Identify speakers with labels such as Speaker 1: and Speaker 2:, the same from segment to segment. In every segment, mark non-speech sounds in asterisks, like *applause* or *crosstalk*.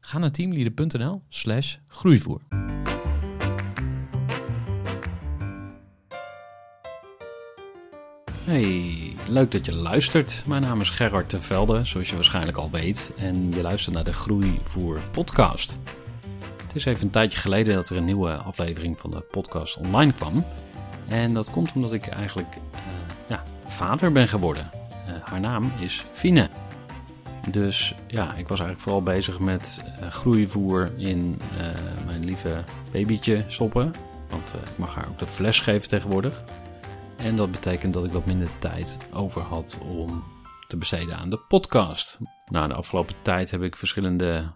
Speaker 1: Ga naar teamleader.nl slash groeivoer. Hey, leuk dat je luistert. Mijn naam is Gerard Velde, zoals je waarschijnlijk al weet. En je luistert naar de Groeivoer podcast. Het is even een tijdje geleden dat er een nieuwe aflevering van de podcast online kwam. En dat komt omdat ik eigenlijk uh, ja, vader ben geworden. Uh, haar naam is Fine. Dus ja, ik was eigenlijk vooral bezig met uh, groeivoer in mijn lieve babytje stoppen. Want ik mag haar ook de fles geven tegenwoordig. En dat betekent dat ik wat minder tijd over had om te besteden aan de podcast. Nou, de afgelopen tijd heb ik verschillende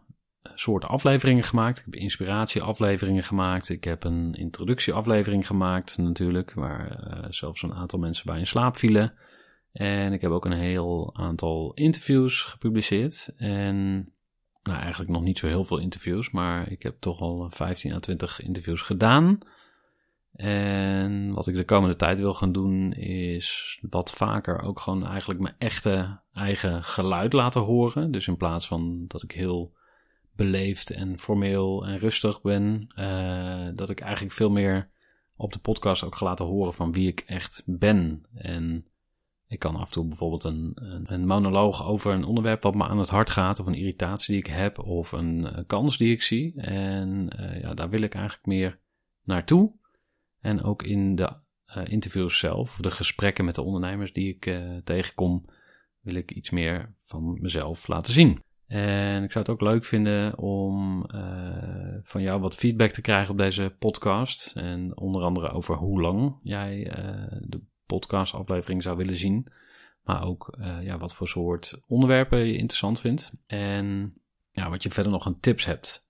Speaker 1: soorten afleveringen gemaakt. Ik heb inspiratieafleveringen gemaakt. Ik heb een introductieaflevering gemaakt natuurlijk, waar zelfs een aantal mensen bij in slaap vielen. En ik heb ook een heel aantal interviews gepubliceerd. En nou, eigenlijk nog niet zo heel veel interviews, maar ik heb toch al 15 à 20 interviews gedaan. En wat ik de komende tijd wil gaan doen, is wat vaker ook gewoon eigenlijk mijn echte eigen geluid laten horen. Dus in plaats van dat ik heel beleefd en formeel en rustig ben, uh, dat ik eigenlijk veel meer op de podcast ook ga laten horen van wie ik echt ben. En ik kan af en toe bijvoorbeeld een, een, monoloog over een onderwerp wat me aan het hart gaat, of een irritatie die ik heb, of een, kans die ik zie. En uh, ja, daar wil ik eigenlijk meer naartoe. En ook in de uh, interviews zelf, de gesprekken met de ondernemers die ik uh, tegenkom, wil ik iets meer van mezelf laten zien. En ik zou het ook leuk vinden om uh, van jou wat feedback te krijgen op deze podcast. En onder andere over hoe lang jij de podcastaflevering zou willen zien. Maar ook ja, wat voor soort onderwerpen je interessant vindt. En ja, wat je verder nog aan tips hebt.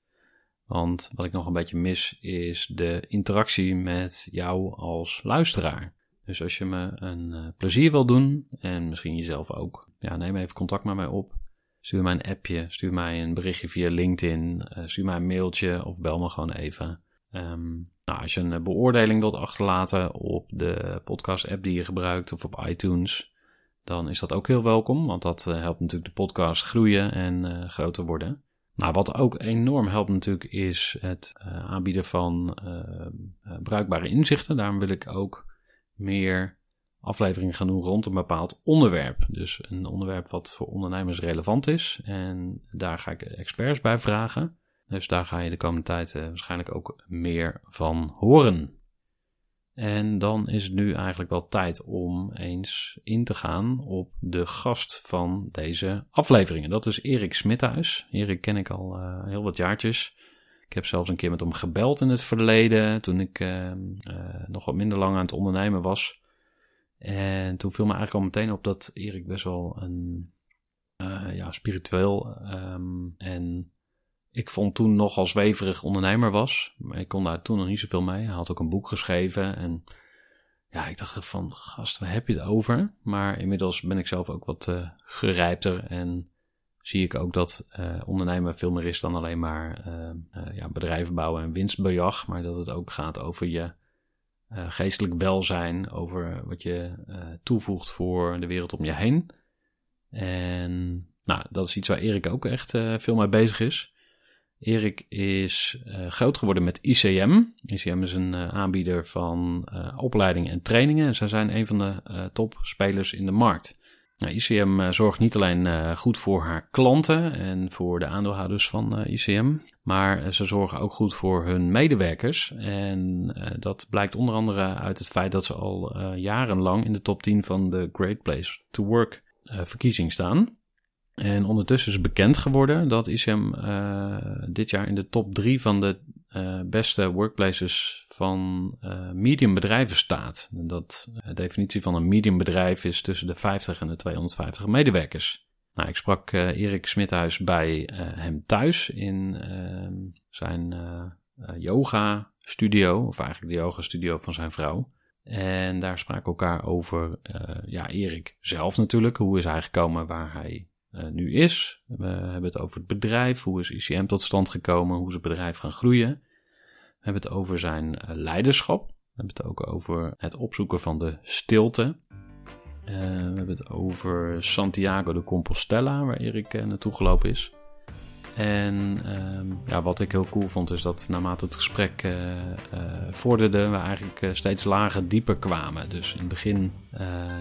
Speaker 1: Want wat ik nog een beetje mis is de interactie met jou als luisteraar. Dus als je me een uh, plezier wil doen en misschien jezelf ook, ja, neem even contact met mij op. Stuur mij een appje, stuur mij een berichtje via LinkedIn, uh, stuur mij een mailtje of bel me gewoon even. Um, nou, als je een uh, beoordeling wilt achterlaten op de podcast-app die je gebruikt of op iTunes, dan is dat ook heel welkom, want dat helpt natuurlijk de podcast groeien en groter worden. Nou, wat ook enorm helpt natuurlijk is het aanbieden van uh, bruikbare inzichten. Daarom wil ik ook meer afleveringen gaan doen rond een bepaald onderwerp. Dus een onderwerp wat voor ondernemers relevant is. En daar ga ik experts bij vragen. Dus daar ga je de komende tijd waarschijnlijk ook meer van horen. En dan is het nu eigenlijk wel tijd om eens in te gaan op de gast van deze afleveringen. Dat is Erik Smithuis. Erik ken ik al uh, heel wat jaartjes. Ik heb zelfs een keer met hem gebeld in het verleden, toen ik uh, uh, nog wat minder lang aan het ondernemen was. En toen viel me eigenlijk al meteen op dat Erik best wel een ja, spiritueel um, en ik vond toen nogal zweverig ondernemer was. Maar ik kon daar toen nog niet zoveel mee. Hij had ook een boek geschreven. En ja, ik dacht van, gast, waar heb je het over? Maar inmiddels ben ik zelf ook wat uh, gerijpter. En zie ik ook dat uh, ondernemen veel meer is dan alleen maar uh, ja, bedrijven bouwen en winstbejag. Maar dat het ook gaat over je geestelijk welzijn. Over wat je toevoegt voor de wereld om je heen. En nou, dat is iets waar Erik ook echt veel mee bezig is. Erik is uh, groot geworden met ICM. ICM is een uh, aanbieder van uh, opleidingen en trainingen. En zij zijn een van de topspelers in de markt. Nou, ICM zorgt niet alleen goed voor haar klanten en voor de aandeelhouders van ICM, Maar ze zorgen ook goed voor hun medewerkers. En dat blijkt onder andere uit het feit dat ze al jarenlang in de top 10 van de Great Place to Work verkiezing staan. En ondertussen is bekend geworden dat ICM dit jaar in de top 3 van de uh, beste workplaces van uh, medium bedrijven staat. Dat, de eh, definitie van een medium bedrijf is tussen de 50 en de 250 medewerkers. Nou, ik sprak Erik Smithuis bij hem thuis in ehm, zijn yoga studio, of eigenlijk de yoga studio van zijn vrouw. En daar spraken we elkaar over, ja, Erik zelf natuurlijk. Hoe is hij gekomen waar hij uh, nu is. We hebben het over het bedrijf, hoe is ICM tot stand gekomen, hoe is het bedrijf gaan groeien. We hebben het over zijn uh, leiderschap. We hebben het ook over het opzoeken van de stilte. Uh, we hebben het over Santiago de Compostela, waar Erik naartoe gelopen is. En ehm, ja, wat ik heel cool vond, is dat naarmate het gesprek uh, vorderde, we eigenlijk uh, steeds lager, dieper kwamen. Dus in het begin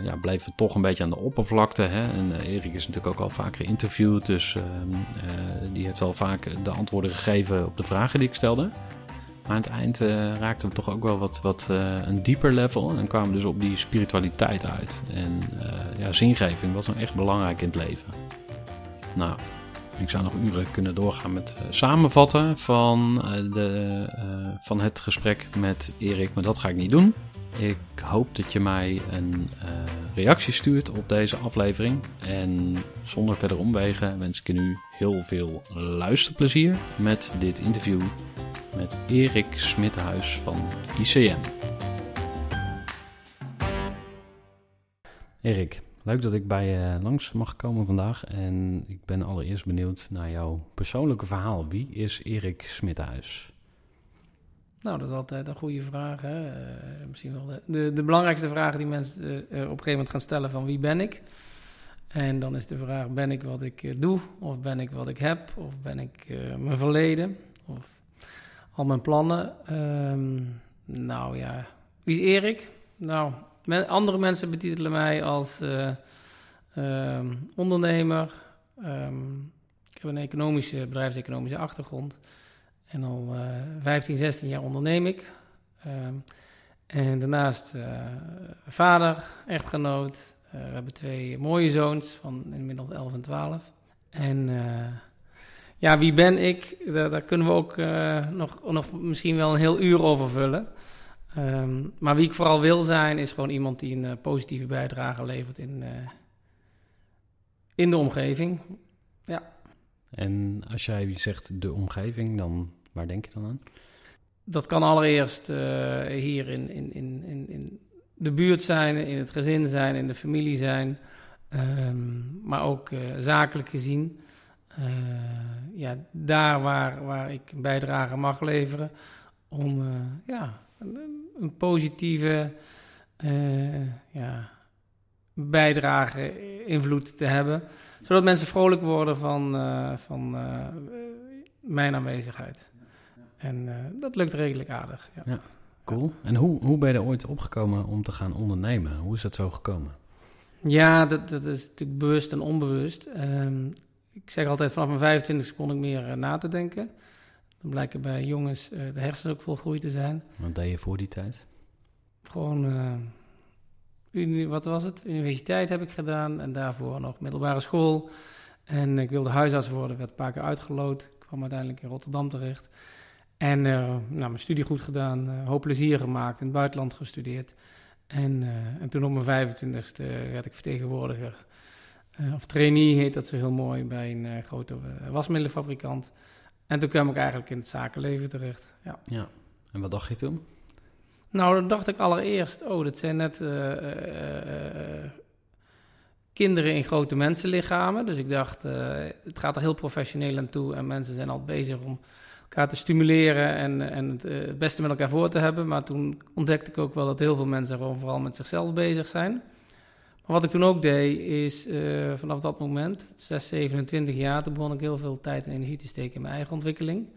Speaker 1: ja, bleven we toch een beetje aan de oppervlakte. Hè? En Erik is natuurlijk ook al vaker geïnterviewd, dus ehm, die heeft al vaak de antwoorden gegeven op de vragen die ik stelde. Maar aan het eind raakten we toch ook wel wat, wat een dieper level en kwamen we dus op die spiritualiteit uit. En ja, zingeving was nog echt belangrijk in het leven. Nou, ik zou nog uren kunnen doorgaan met uh, samenvatten van, uh, de, uh, van het gesprek met Erik, maar dat ga ik niet doen. Ik hoop dat je mij een reactie stuurt op deze aflevering. En zonder verder omwegen wens ik je nu heel veel luisterplezier met dit interview met Erik Smithuis van ICM. Erik, Leuk dat ik bij je langs mag komen vandaag. En ik ben allereerst benieuwd naar jouw persoonlijke verhaal. Wie is Erik Smithuis?
Speaker 2: Nou, dat is altijd een goede vraag. Hè? Uh, misschien wel de, de, de, belangrijkste vraag die mensen uh, op een gegeven moment gaan stellen van wie ben ik? En dan is de vraag, ben ik wat ik uh, doe? Of ben ik wat ik heb? Of ben ik mijn verleden? Of al mijn plannen? Um, nou ja, wie is Erik? Nou, andere mensen betitelen mij als uh, uh, ondernemer. Um, ik heb een economische, bedrijfseconomische achtergrond. En al uh, 15, 16 jaar onderneem ik. Um, en daarnaast uh, vader, echtgenoot. We hebben twee mooie zoons van inmiddels 11 en 12. En ja, wie ben ik? Daar, daar kunnen we ook nog, nog misschien wel een heel uur over vullen. Um, maar wie ik vooral wil zijn, is gewoon iemand die een uh, positieve bijdrage levert in, uh, in de omgeving. Ja.
Speaker 1: En als jij zegt de omgeving, dan waar denk je dan aan?
Speaker 2: Dat kan allereerst uh, hier in, in, in, in, de buurt zijn, in het gezin zijn, in de familie zijn. Um, maar ook zakelijk gezien. ja, daar waar, waar ik een bijdrage mag leveren. Om ja, een positieve uh, ja, bijdrage, invloed te hebben. Zodat mensen vrolijk worden van, uh, van uh, mijn aanwezigheid. En dat lukt redelijk aardig. Ja. ja.
Speaker 1: cool. En hoe, hoe ben je er ooit opgekomen om te gaan ondernemen? Hoe is dat zo gekomen?
Speaker 2: Ja, dat, dat is natuurlijk bewust en onbewust. Um, ik zeg altijd, vanaf mijn 25 kon ik meer na te denken. Dan blijken bij jongens uh, de hersens ook volgroeid te zijn.
Speaker 1: Wat deed je voor die tijd?
Speaker 2: Gewoon, uh, wat was het? Universiteit heb ik gedaan en daarvoor nog middelbare school. En ik wilde huisarts worden, werd een paar keer uitgeloot. Ik kwam uiteindelijk in Rotterdam terecht. En uh, nou, mijn studie goed gedaan, hoop plezier gemaakt, in het buitenland gestudeerd. En, en toen op mijn 25ste werd ik vertegenwoordiger, of trainee heet dat zo heel mooi, bij een grote wasmiddelenfabrikant. En toen kwam ik eigenlijk in het zakenleven terecht. Ja.
Speaker 1: ja. En wat dacht je toen?
Speaker 2: Nou, dan dacht ik allereerst, oh, dat zijn net uh, uh, kinderen in grote mensenlichamen. Dus ik dacht, het gaat er heel professioneel aan toe en mensen zijn al bezig om elkaar te stimuleren en, en het, het, beste met elkaar voor te hebben. Maar toen ontdekte ik ook wel dat heel veel mensen gewoon vooral met zichzelf bezig zijn. Maar wat ik toen ook deed, is uh, vanaf dat moment, 6, 27 jaar, toen begon ik heel veel tijd en energie te steken in mijn eigen ontwikkeling.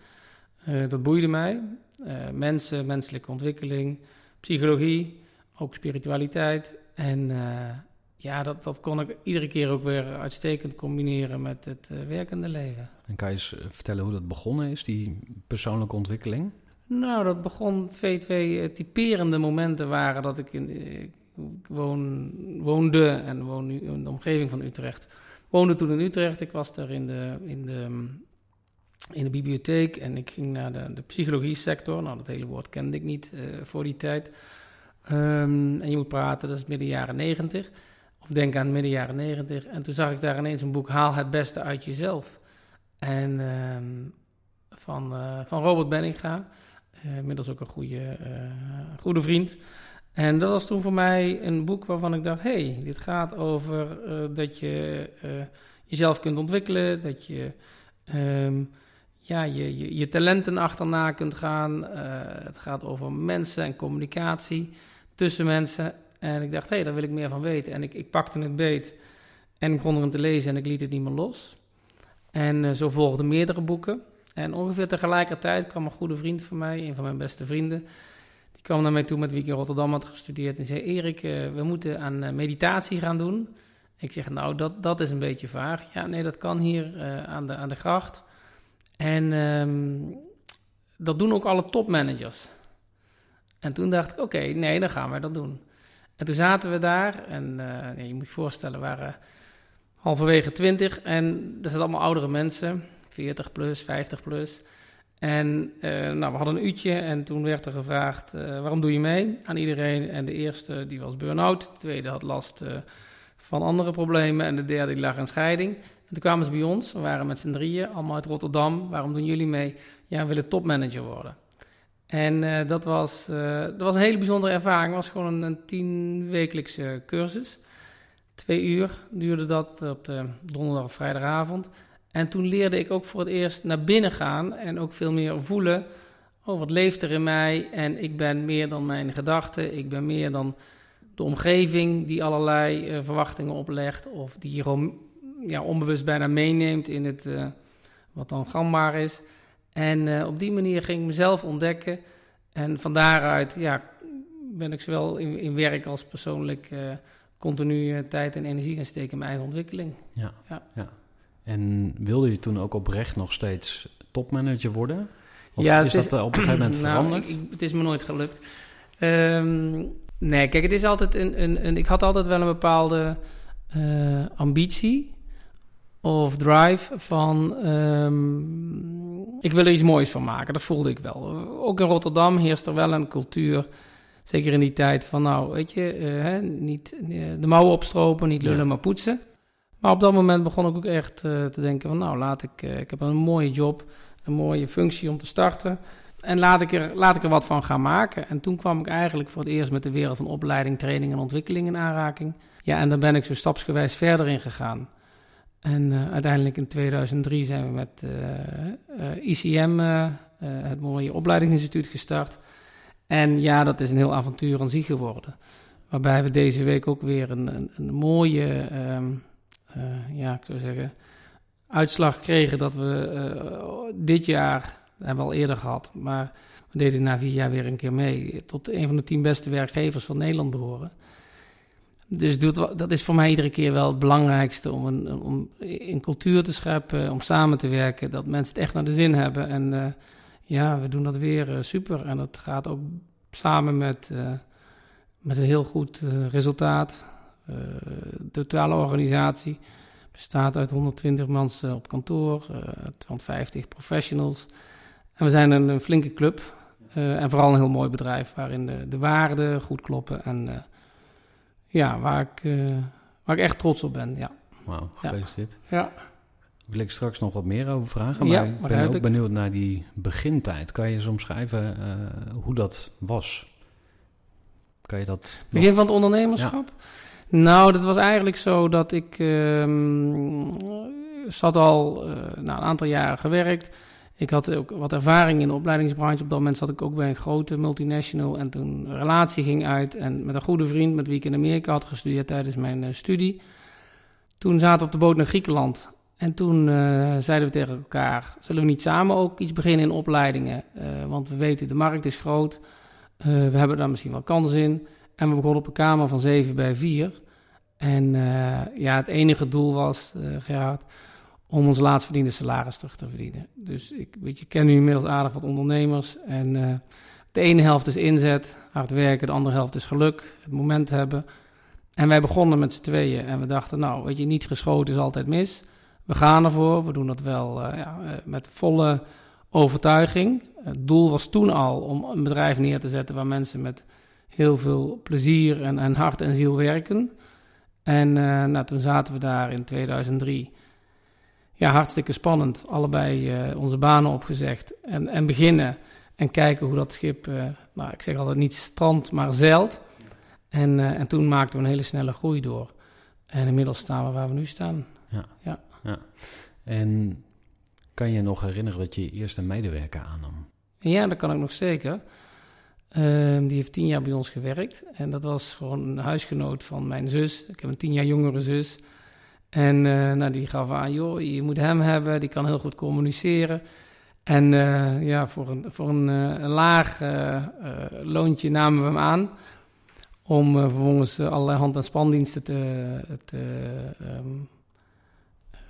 Speaker 2: Uh, dat boeide mij. Uh, mensen, menselijke ontwikkeling, psychologie, ook spiritualiteit. En ja, dat, dat kon ik iedere keer ook weer uitstekend combineren met het werkende leven.
Speaker 1: En kan je eens vertellen hoe dat begonnen is, die persoonlijke ontwikkeling?
Speaker 2: Nou, dat begon twee, twee typerende momenten waren dat ik in, woon, woonde en woon nu in de omgeving van Utrecht. Woonde toen in Utrecht. Ik was daar in de, in de, in de bibliotheek en ik ging naar de, de psychologie sector. Nou, dat hele woord kende ik niet uh, voor die tijd. Um, en je moet praten, dat is midden jaren negentig. Of denk aan midden jaren negentig. En toen zag ik daar ineens een boek, Haal het beste uit jezelf. En um, van, uh, van Robert Benninga. Uh, inmiddels ook een goede, goede vriend. En dat was toen voor mij een boek waarvan ik dacht: hey, dit gaat over uh, dat je uh, jezelf kunt ontwikkelen, dat je um, ja, je, je, talenten achterna kunt gaan. Uh, het gaat over mensen en communicatie tussen mensen. En ik dacht: hé, hey, daar wil ik meer van weten. En ik, ik pakte het beet en ik begon erin te lezen en ik liet het niet meer los. En zo volgden meerdere boeken. En ongeveer tegelijkertijd kwam een goede vriend van mij, een van mijn beste vrienden kwam naar toe met wie ik in Rotterdam had gestudeerd en zei: Erik, uh, we moeten aan uh, meditatie gaan doen. Ik zeg: Nou, dat, dat is een beetje vaag. Ja, nee, dat kan hier uh, aan, de, aan de gracht. En um, dat doen ook alle topmanagers. En toen dacht ik: Oké, nee, dan gaan we dat doen. En toen zaten we daar en nee, je moet je voorstellen, we waren halverwege twintig en er zaten allemaal oudere mensen, 40 plus, 50 plus. En uh, nou, we hadden een uurtje en toen werd er gevraagd, uh, waarom doe je mee aan iedereen? En de eerste die was burn-out, de tweede had last uh, van andere problemen en de derde die lag aan scheiding. En toen kwamen ze bij ons, we waren met z'n drieën, allemaal uit Rotterdam. Waarom doen jullie mee? Ja, we willen topmanager worden. En dat, was, dat was een hele bijzondere ervaring. Het was gewoon een, een tienwekelijkse cursus. Twee uur duurde dat op de donderdag of vrijdagavond. En toen leerde ik ook voor het eerst naar binnen gaan en ook veel meer voelen. Oh, wat leeft er in mij? En ik ben meer dan mijn gedachten. Ik ben meer dan de omgeving die allerlei uh, verwachtingen oplegt. Of die je ja, onbewust bijna meeneemt in het uh, wat dan gangbaar is. En uh, op die manier ging ik mezelf ontdekken. En van daaruit ja, ben ik zowel in, in werk als persoonlijk continu tijd en energie gaan steken in mijn eigen ontwikkeling.
Speaker 1: ja. ja. ja. En wilde je toen ook oprecht nog steeds topmanager worden? Of ja, is dat is, op een gegeven moment *clears throat* nou, veranderd?
Speaker 2: Ik, het is me nooit gelukt. Um, nee, kijk, het is altijd een, een, een, Ik had altijd wel een bepaalde uh, ambitie of drive van... Um, ik wil er iets moois van maken, dat voelde ik wel. Ook in Rotterdam heerst er wel een cultuur... Zeker in die tijd van, nou, weet je, uh, hè, niet uh, de mouwen opstropen, niet lullen, ja. maar poetsen. Maar op dat moment begon ik ook echt uh, te denken van nou, laat ik, uh, ik heb een mooie job, een mooie functie om te starten. En laat ik, er, laat ik er wat van gaan maken. En toen kwam ik eigenlijk voor het eerst met de wereld van opleiding, training en ontwikkeling in aanraking. Ja, en daar ben ik zo stapsgewijs verder in gegaan. En uh, uiteindelijk in 2003 zijn we met ICM, het mooie opleidingsinstituut, gestart. En ja, dat is een heel avontuur aan zich geworden. Waarbij we deze week ook weer een, een, mooie... Uh, ja, ik zou zeggen, uitslag kregen dat we uh, dit jaar, hebben we al eerder gehad, maar we deden na vier jaar weer een keer mee, tot een van de tien beste werkgevers van Nederland behoren. Dus dat is voor mij iedere keer wel het belangrijkste om een, om in cultuur te scheppen, om samen te werken, dat mensen het echt naar de zin hebben. En uh, ja, we doen dat weer super. En dat gaat ook samen met, met een heel goed resultaat. Eh, de totale organisatie bestaat uit 120 mensen op kantoor, 250 eh, professionals. En we zijn een, een flinke club en vooral een heel mooi bedrijf waarin de, de waarden goed kloppen en ja, waar ik, waar ik echt trots op ben. Ja.
Speaker 1: Wauw, gefeliciteerd.
Speaker 2: Ja. ja.
Speaker 1: Wil ik straks nog wat meer over vragen, maar ja, ik ben ook ik. benieuwd naar die begintijd. Kan je soms schrijven hoe dat was? Kan je dat...
Speaker 2: Begin nog... van het ondernemerschap? Ja. Nou, dat was eigenlijk zo dat ik um, zat al uh, nou, een aantal jaren gewerkt. Ik had ook wat ervaring in de opleidingsbranche. Op dat moment zat ik ook bij een grote multinational. En toen een relatie ging uit. En met een goede vriend met wie ik in Amerika had gestudeerd tijdens mijn uh, studie. Toen zaten we op de boot naar Griekenland. En toen uh, zeiden we tegen elkaar: zullen we niet samen ook iets beginnen in opleidingen? want we weten, de markt is groot. we hebben daar misschien wel kans in. En we begonnen op een kamer van 7 bij 4. En ja, het enige doel was, Gerard, om ons laatst verdiende salaris terug te verdienen. Dus ik, weet je, ken nu inmiddels aardig wat ondernemers. En de ene helft is inzet, hard werken, de andere helft is geluk, het moment hebben. En wij begonnen met z'n tweeën en we dachten, nou, weet je, niet geschoten is altijd mis. We gaan ervoor, we doen dat wel ja, met volle overtuiging. Het doel was toen al om een bedrijf neer te zetten waar mensen met heel veel plezier en, en hart en ziel werken. En uh, nou, toen zaten we daar in 2003. Ja, hartstikke spannend. Allebei uh, onze banen opgezegd. En, en beginnen en kijken hoe dat schip, uh, nou, ik zeg altijd niet strand, maar zeilt. En, en toen maakten we een hele snelle groei door. En inmiddels staan we waar we nu staan.
Speaker 1: Ja. ja. ja. En kan je nog herinneren dat je je eerste medewerker aannam?
Speaker 2: Ja, dat kan ik nog zeker. Ehm, die heeft tien jaar bij ons gewerkt. En dat was gewoon een huisgenoot van mijn zus. Ik heb een tien jaar jongere zus. En uh, nou, die gaf aan, joh, je moet hem hebben. Die kan heel goed communiceren. En uh, ja, voor een, voor een, uh, een laag loontje namen we hem aan. Om vervolgens allerlei hand- en spandiensten te, te um,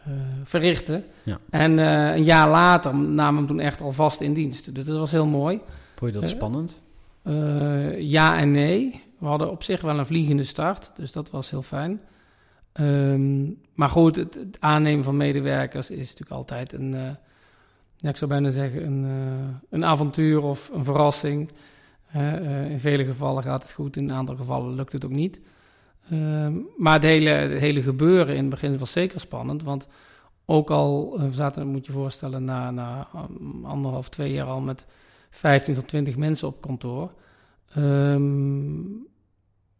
Speaker 2: uh, verrichten. Ja. En uh, een jaar later namen we hem toen echt al vast in dienst. Dus dat was heel mooi.
Speaker 1: Vond je dat uh, spannend?
Speaker 2: ja en nee. We hadden op zich wel een vliegende start, dus dat was heel fijn. Um, maar goed, het, aannemen van medewerkers is natuurlijk altijd een, ja, ik zou bijna zeggen, een, een avontuur of een verrassing. in vele gevallen gaat het goed, in een aantal gevallen lukt het ook niet. Ehm, maar het hele, het hele gebeuren in het begin was zeker spannend. Want ook al, eh, we zaten, moet je voorstellen, na, na anderhalf, twee jaar al met 15 tot 20 mensen op kantoor. Ehm,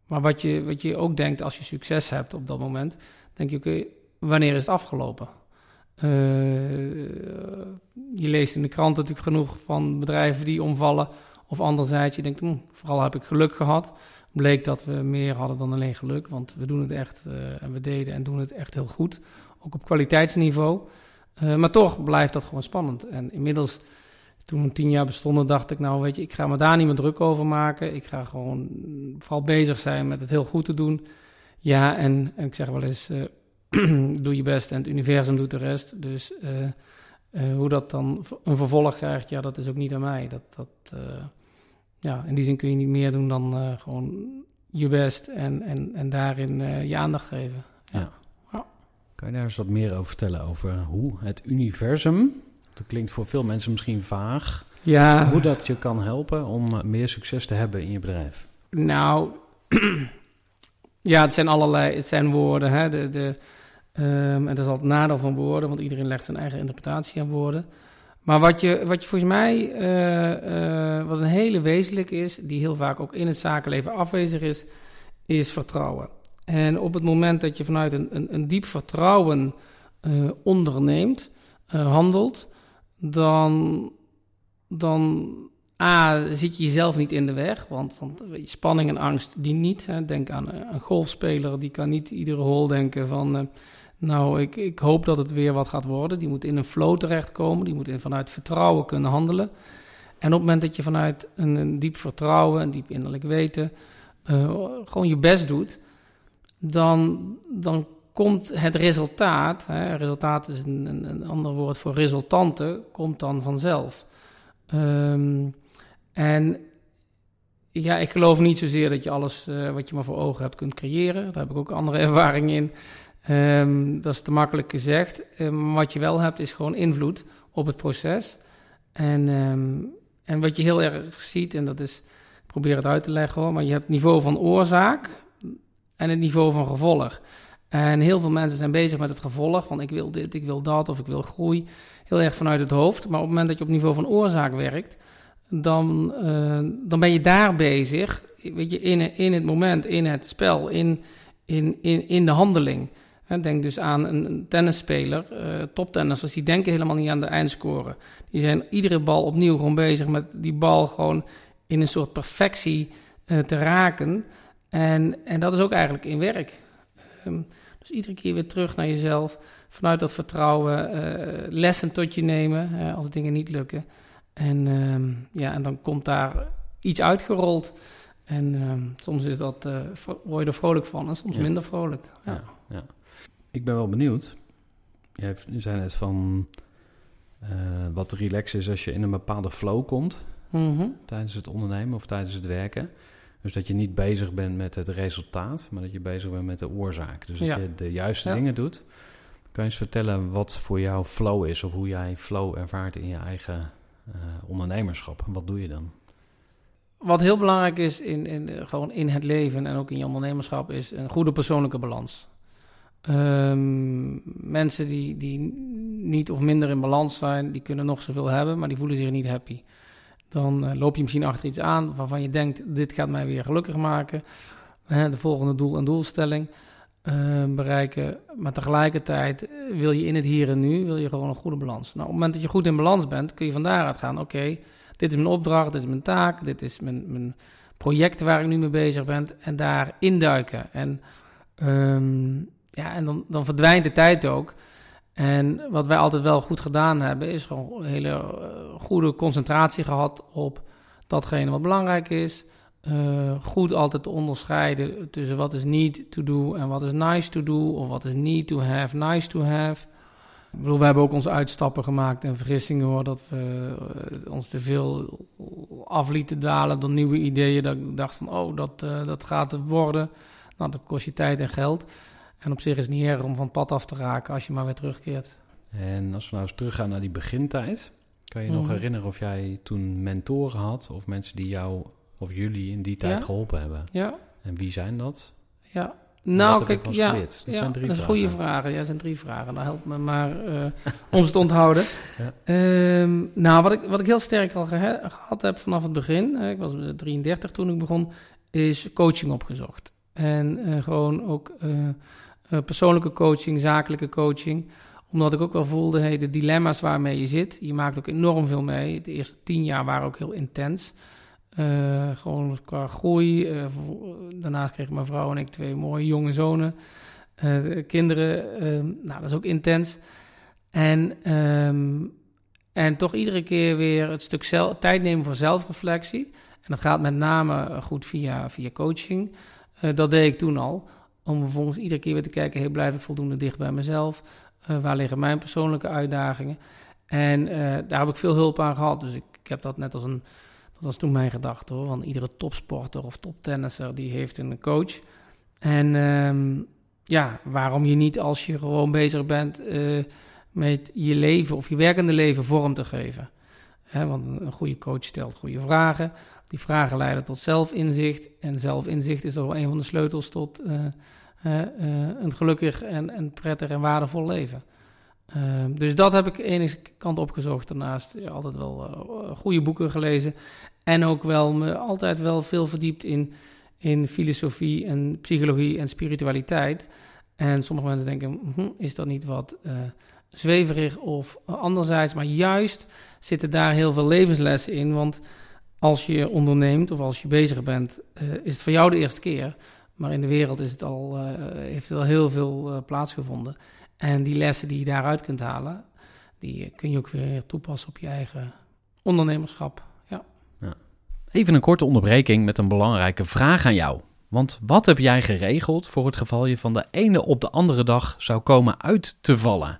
Speaker 2: maar wat je, wat je ook denkt als je succes hebt op dat moment, denk je, wanneer is het afgelopen? Uh, je leest in de krant natuurlijk genoeg van bedrijven die omvallen. Of anderzijds, je denkt, vooral heb ik geluk gehad bleek dat we meer hadden dan alleen geluk. Want we doen het echt uh, en we deden en doen het echt heel goed. Ook op kwaliteitsniveau. Uh, maar toch blijft dat gewoon spannend. En inmiddels, toen we tien jaar bestonden, dacht ik nou, weet je, ik ga me daar niet meer druk over maken. Ik ga gewoon vooral bezig zijn met het heel goed te doen. Ja, en, en ik zeg wel eens, uh, *clears throat* doe je best en het universum doet de rest. Dus hoe dat dan een vervolg krijgt, ja, dat is ook niet aan mij. Dat, dat ja, in die zin kun je niet meer doen dan gewoon je best en, en, en daarin je aandacht geven. Ja. ja.
Speaker 1: Kan je daar eens wat meer over vertellen over hoe het universum, dat klinkt voor veel mensen misschien vaag, ja. hoe dat je kan helpen om meer succes te hebben in je bedrijf?
Speaker 2: Nou, *clears throat* ja, het zijn allerlei, het zijn woorden. Hè? De, de, um, en dat is altijd het nadeel van woorden, want iedereen legt zijn eigen interpretatie aan woorden. Maar wat je, wat je volgens mij, uh, uh, wat een hele wezenlijk is, die heel vaak ook in het zakenleven afwezig is, is vertrouwen. En op het moment dat je vanuit een, een, een diep vertrouwen uh, onderneemt, handelt, dan, dan A, zit je jezelf niet in de weg, want, want spanning en angst die niet. Hè. Denk aan een golfspeler, die kan niet iedere hol denken van nou, ik, ik hoop dat het weer wat gaat worden. Die moet in een flow terechtkomen. Die moet in, vanuit vertrouwen kunnen handelen. En op het moment dat je vanuit een, diep vertrouwen, een diep innerlijk weten, uh, gewoon je best doet, dan, dan komt het resultaat, hè, resultaat is een, een, ander woord voor resultanten, komt dan vanzelf. Um, en ja, ik geloof niet zozeer dat je alles uh, wat je maar voor ogen hebt kunt creëren. Daar heb ik ook andere *laughs* ervaring in. Um, dat is te makkelijk gezegd. Um, wat je wel hebt is gewoon invloed op het proces. En, en wat je heel erg ziet, en dat is, ik probeer het uit te leggen hoor, maar je hebt niveau van oorzaak en het niveau van gevolg. En heel veel mensen zijn bezig met het gevolg, van ik wil dit, ik wil dat of ik wil groei. Heel erg vanuit het hoofd. Maar op het moment dat je op niveau van oorzaak werkt, dan, uh, dan ben je daar bezig. Weet je, in, in het moment, in het spel, in, in, in, in de handeling. Denk dus aan een tennisspeler, uh, toptennissers, die denken helemaal niet aan de eindscore. Die zijn iedere bal opnieuw gewoon bezig met die bal gewoon in een soort perfectie uh, te raken. En, en dat is ook eigenlijk in werk. Um, dus iedere keer weer terug naar jezelf, vanuit dat vertrouwen, uh, lessen tot je nemen als dingen niet lukken. En, um, ja, en dan komt daar iets uitgerold. En ehm, soms is dat, uh, word je er vrolijk van en soms minder vrolijk. Ja.
Speaker 1: ja. Ja, Ik ben wel benieuwd. Jij zei net van uh, wat relax is als je in een bepaalde flow komt
Speaker 2: Mhm.
Speaker 1: tijdens het ondernemen of tijdens het werken. Dus dat je niet bezig bent met het resultaat, maar dat je bezig bent met de oorzaak. Dus dat
Speaker 2: Ja.
Speaker 1: je de juiste
Speaker 2: Ja.
Speaker 1: dingen doet. Kan je eens vertellen wat voor jou flow is of hoe jij flow ervaart in je eigen eh, ondernemerschap? Wat doe je dan?
Speaker 2: Wat heel belangrijk is in, in, gewoon in het leven en ook in je ondernemerschap is een goede persoonlijke balans. Ehm, mensen die, die niet of minder in balans zijn, die kunnen nog zoveel hebben, maar die voelen zich niet happy. Dan eh, loop je misschien achter iets aan waarvan je denkt, dit gaat mij weer gelukkig maken. De volgende doel en doelstelling eh, bereiken. Maar tegelijkertijd eh, wil je in het hier en nu, wil je gewoon een goede balans. Nou, op het moment dat je goed in balans bent, kun je van daaruit gaan, oké, dit is mijn opdracht, dit is mijn taak, dit is mijn, mijn project waar ik nu mee bezig ben. En daar induiken. En, ehm, ja, en dan, dan verdwijnt de tijd ook. En wat wij altijd wel goed gedaan hebben, is gewoon een hele eh, goede concentratie gehad op datgene wat belangrijk is. Eh, goed altijd te onderscheiden tussen wat is need to do en wat is nice to do. Of wat is need to have, nice to have. Ik bedoel, we hebben ook onze uitstappen gemaakt en vergissingen hoor. Dat we eh, ons te veel af lieten dalen door nieuwe ideeën. Dat ik dacht van, oh, dat, dat gaat het worden. Nou, dat kost je tijd en geld. En op zich is het niet erg om van pad af te raken als je maar weer terugkeert.
Speaker 1: En als we nou eens teruggaan naar die begintijd, kan je je nog
Speaker 2: Mhm.
Speaker 1: herinneren of jij toen mentoren had of mensen die jou of jullie in die tijd
Speaker 2: Ja.
Speaker 1: geholpen hebben?
Speaker 2: Ja,
Speaker 1: En wie zijn dat?
Speaker 2: ja. Nou, kijk, ja?
Speaker 1: Dat
Speaker 2: ja,
Speaker 1: zijn drie
Speaker 2: dat is
Speaker 1: vragen.
Speaker 2: goede vragen. Ja, dat zijn drie vragen. Nou, help me maar eh, *laughs* om ze te onthouden.
Speaker 1: Ja.
Speaker 2: Ehm, nou, wat ik, wat ik heel sterk al gehe- gehad heb vanaf het begin, eh, ik was 33 toen ik begon, is coaching opgezocht. En eh, gewoon ook eh, persoonlijke coaching, zakelijke coaching. Omdat ik ook wel voelde, de dilemma's waarmee je zit, je maakt ook enorm veel mee. De eerste tien jaar waren ook heel intens. Eh, gewoon qua groei. Vo- daarnaast kregen mijn vrouw en ik twee mooie jonge zonen. Kinderen, ehm, nou, dat is ook intens. En, ehm, en toch iedere keer weer het stuk zel- tijd nemen voor zelfreflectie. En dat gaat met name goed via, via coaching. Dat deed ik toen al. Om vervolgens iedere keer weer te kijken, hey, blijf ik voldoende dicht bij mezelf? Eh, waar liggen mijn persoonlijke uitdagingen? En eh, daar heb ik veel hulp aan gehad. Dus ik, heb dat net als een... Dat was toen mijn gedachte hoor. Want iedere topsporter of toptennisser die heeft een coach. En ehm, ja, waarom je niet als je gewoon bezig bent eh, met je leven of je werkende leven vorm te geven. Want een- goede coach stelt goede vragen. Die vragen leiden tot zelfinzicht. En zelfinzicht is ook wel een van de sleutels tot eh, eh, een gelukkig en, en prettig en waardevol leven. Ehm, dus dat heb ik enige kant opgezocht. Daarnaast ja, altijd wel eh, goede boeken gelezen. En ook wel me altijd wel veel verdiept in, in filosofie en psychologie en spiritualiteit. En sommige mensen denken, hm, is dat niet wat zweverig of anderzijds? Maar juist zitten daar heel veel levenslessen in. Want als je onderneemt of als je bezig bent, eh, is het voor jou de eerste keer. Maar in de wereld is het al, eh, heeft het al heel veel eh, plaatsgevonden. En die lessen die je daaruit kunt halen, die kun je ook weer toepassen op je eigen ondernemerschap. Ja.
Speaker 1: Even een korte onderbreking met een belangrijke vraag aan jou. Want wat heb jij geregeld voor het geval je van de ene op de andere dag zou komen uit te vallen?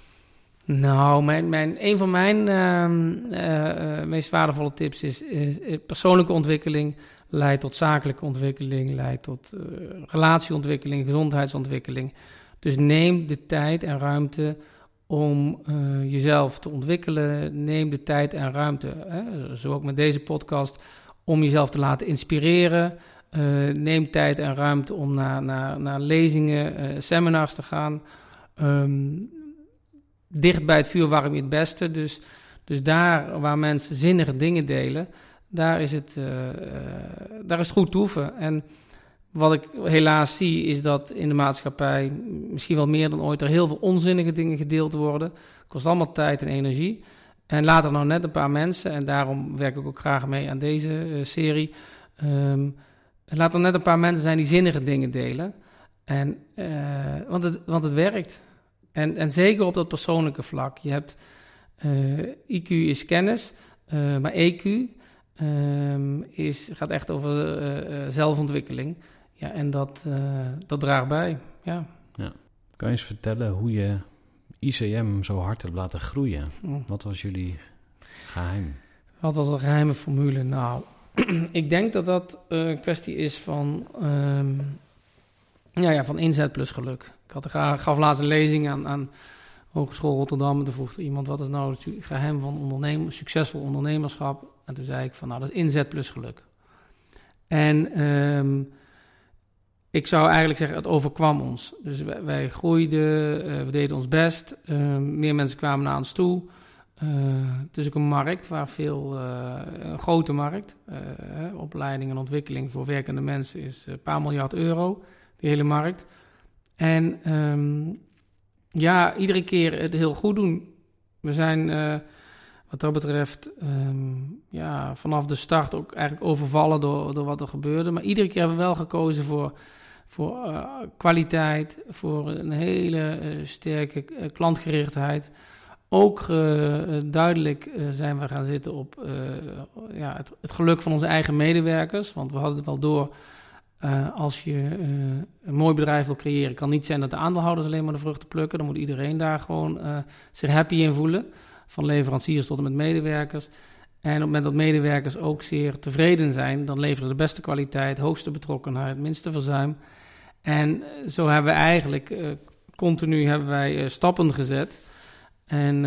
Speaker 2: Nou, mijn, mijn, een van mijn ehm, eh, eh, meest waardevolle tips is, is, persoonlijke ontwikkeling leidt tot zakelijke ontwikkeling, leidt tot eh, relatieontwikkeling, gezondheidsontwikkeling. Dus neem de tijd en ruimte om uh, jezelf te ontwikkelen. Neem de tijd en ruimte, hè, zo ook met deze podcast, om jezelf te laten inspireren. Uh, neem tijd en ruimte om naar, naar, naar lezingen, uh, seminars te gaan. Um, dicht bij het vuur warm je het beste. Dus, dus daar waar mensen zinnige dingen delen, daar is het, daar is het goed toeven. En wat ik helaas zie, is dat in de maatschappij misschien wel meer dan ooit er heel veel onzinnige dingen gedeeld worden. Kost allemaal tijd en energie. En laat er nou net een paar mensen, en daarom werk ik ook graag mee aan deze uh, serie. Um, laat er net een paar mensen zijn die zinnige dingen delen. En, want, het, want het werkt. En, en zeker op dat persoonlijke vlak. Je hebt eh, IQ is kennis, maar EQ um, is, gaat echt over zelfontwikkeling. Ja, en dat, dat draagt bij, ja. ja.
Speaker 1: Kan je eens vertellen hoe je ICM zo hard hebt laten groeien? Mm. Wat was jullie geheim?
Speaker 2: Wat was een geheime formule? Nou, *clears throat* ik denk dat dat een kwestie is van, um, ja, ja, van inzet plus geluk. Ik had, gaf laatst een lezing aan, aan Hogeschool Rotterdam. En toen vroeg iemand, wat is nou het geheim van succesvol ondernemerschap? En toen zei ik van, nou, dat is inzet plus geluk. En... Um, ik zou eigenlijk zeggen, het overkwam ons. Dus wij, wij groeiden, uh, we deden ons best. Uh, meer mensen kwamen naar ons toe. Uh, het is ook een markt waar veel, een grote markt. opleiding en ontwikkeling voor werkende mensen is een paar miljard euro, die hele markt. En um, ja, iedere keer het heel goed doen. We zijn wat dat betreft um, ja, vanaf de start ook eigenlijk overvallen door, door wat er gebeurde. Maar iedere keer hebben we wel gekozen voor voor uh, kwaliteit, voor een hele uh, sterke klantgerichtheid. Ook duidelijk zijn we gaan zitten op ja, het, het, geluk van onze eigen medewerkers. Want we hadden het wel door, als je een mooi bedrijf wil creëren, kan niet zijn dat de aandeelhouders alleen maar de vruchten plukken. Dan moet iedereen daar gewoon zich happy in voelen. Van leveranciers tot en met medewerkers. En op het moment dat medewerkers ook zeer tevreden zijn, dan leveren ze de beste kwaliteit, hoogste betrokkenheid, minste verzuim. En eh, zo hebben we eigenlijk continu hebben wij stappen gezet. En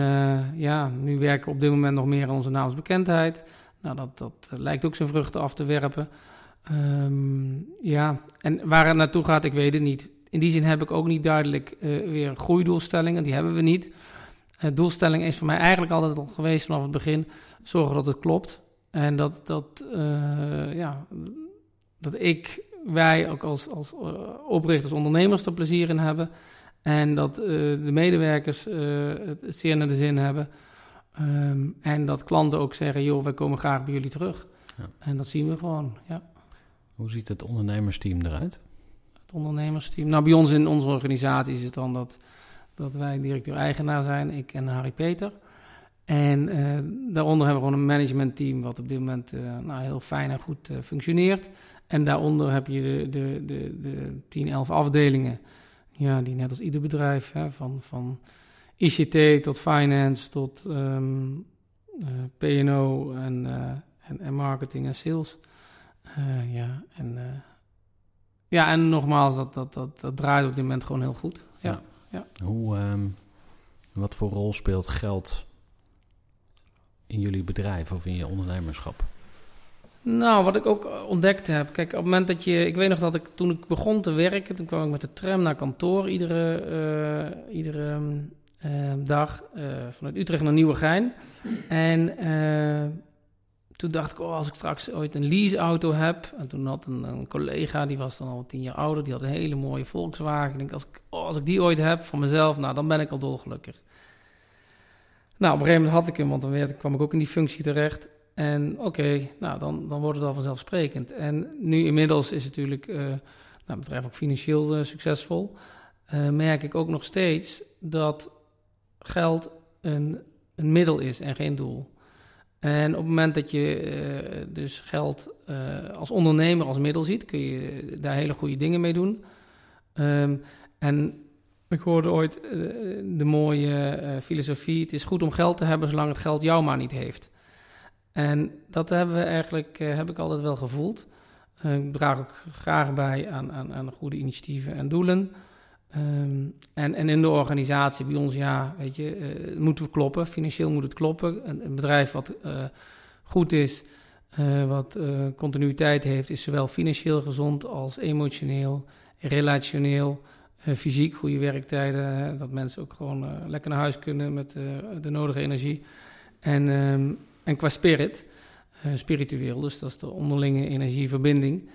Speaker 2: ja, nu werken we op dit moment nog meer aan onze naamsbekendheid. Nou, dat, dat lijkt ook zijn vruchten af te werpen. Um, ja, en waar het naartoe gaat, ik weet het niet. In die zin heb ik ook niet duidelijk weer groeidoelstellingen. Die hebben we niet. doelstelling is voor mij eigenlijk altijd al geweest vanaf het begin... zorgen dat het klopt. En dat, dat, ja, dat ik wij ook als, als oprichters, ondernemers er plezier in hebben. En dat de medewerkers het zeer naar de zin hebben. Um, en dat klanten ook zeggen, joh, wij komen graag bij jullie terug. Ja. En dat zien we gewoon, ja.
Speaker 1: Hoe ziet het ondernemersteam eruit?
Speaker 2: Het ondernemersteam? Nou, bij ons in onze organisatie is het dan dat, dat wij directeur-eigenaar zijn, ik en Harry Peter. En daaronder hebben we gewoon een managementteam wat op dit moment nou, heel fijn en goed functioneert. En daaronder heb je de, de, de, de 10, 11 afdelingen. Ja, die net als ieder bedrijf, hè, van, van ICT tot finance tot um, uh, P&O en, en, en, marketing en sales. Uh, ja, en, ja, en nogmaals, dat, dat, dat, dat draait op dit moment gewoon heel goed. Ja. ja.
Speaker 1: Hoe, um, wat voor rol speelt geld in jullie bedrijf of in je ondernemerschap?
Speaker 2: Nou, wat ik ook ontdekt heb. Kijk, op het moment dat je. Ik weet nog dat ik toen ik begon te werken. Toen kwam ik met de tram naar kantoor iedere, uh, iedere uh, dag. Uh, vanuit Utrecht naar Nieuwegein. En toen dacht ik, oh, als ik straks ooit een leaseauto heb. En toen had een, een, collega, die was dan al tien jaar ouder. Die had een hele mooie Volkswagen. Ik denk, als ik, oh, als ik die ooit heb van mezelf, nou, dan ben ik al dolgelukkig. Nou, op een gegeven moment had ik hem, want dan werd, kwam ik ook in die functie terecht. En oké, nou dan, dan wordt het al vanzelfsprekend. En nu inmiddels is het natuurlijk, uh, nou, het bedrijf ook financieel uh, succesvol. Uh, merk ik ook nog steeds dat geld een, een middel is en geen doel. En op het moment dat je dus geld als ondernemer als middel ziet, kun je daar hele goede dingen mee doen. Um, en ik hoorde ooit de mooie filosofie: het is goed om geld te hebben zolang het geld jou maar niet heeft. En dat hebben we eigenlijk, heb ik altijd wel gevoeld. Ik draag ook graag bij aan, aan, aan goede initiatieven en doelen. Ehm, en, en in de organisatie bij ons, ja, weet je, uh, moeten we kloppen. Financieel moet het kloppen. Een, bedrijf wat uh, goed is, uh, wat continuïteit heeft, is zowel financieel gezond als emotioneel, relationeel, fysiek, goede werktijden. Dat mensen ook gewoon lekker naar huis kunnen met de nodige energie. En, um, en qua spirit, spiritueel, dus dat is de onderlinge energieverbinding.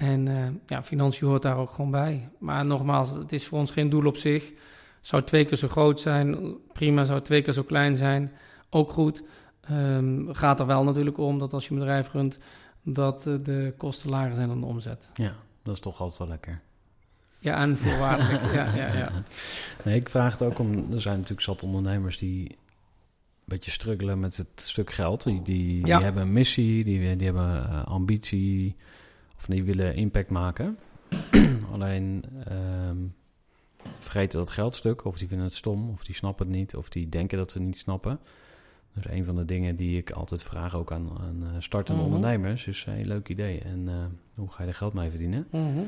Speaker 2: En uh, ja, financiën hoort daar ook gewoon bij. Maar nogmaals, het is voor ons geen doel op zich. Zou twee keer zo groot zijn, prima. Zou twee keer zo klein zijn, ook goed. Um, gaat er wel natuurlijk om dat als je een bedrijf runt, dat uh, de kosten lager zijn dan de omzet.
Speaker 1: Ja, dat is toch altijd wel lekker.
Speaker 2: Ja, en voorwaardelijk. ja, ja, ja. *laughs*
Speaker 1: Nee, ik vraag het ook om, er zijn natuurlijk zat ondernemers die een beetje struggelen met het stuk geld. Die, die,
Speaker 2: Ja.
Speaker 1: die hebben een missie, die, die hebben uh, ambitie, of die willen impact maken. *clears throat* Alleen um, vergeten dat geldstuk, of die vinden het stom, of die snappen het niet, of die denken dat ze het niet snappen. Dus een van de dingen die ik altijd vraag ook aan, aan uh, startende
Speaker 2: Mhm.
Speaker 1: ondernemers is: hey, leuk idee. En uh, hoe ga je er geld mee verdienen?
Speaker 2: Mhm.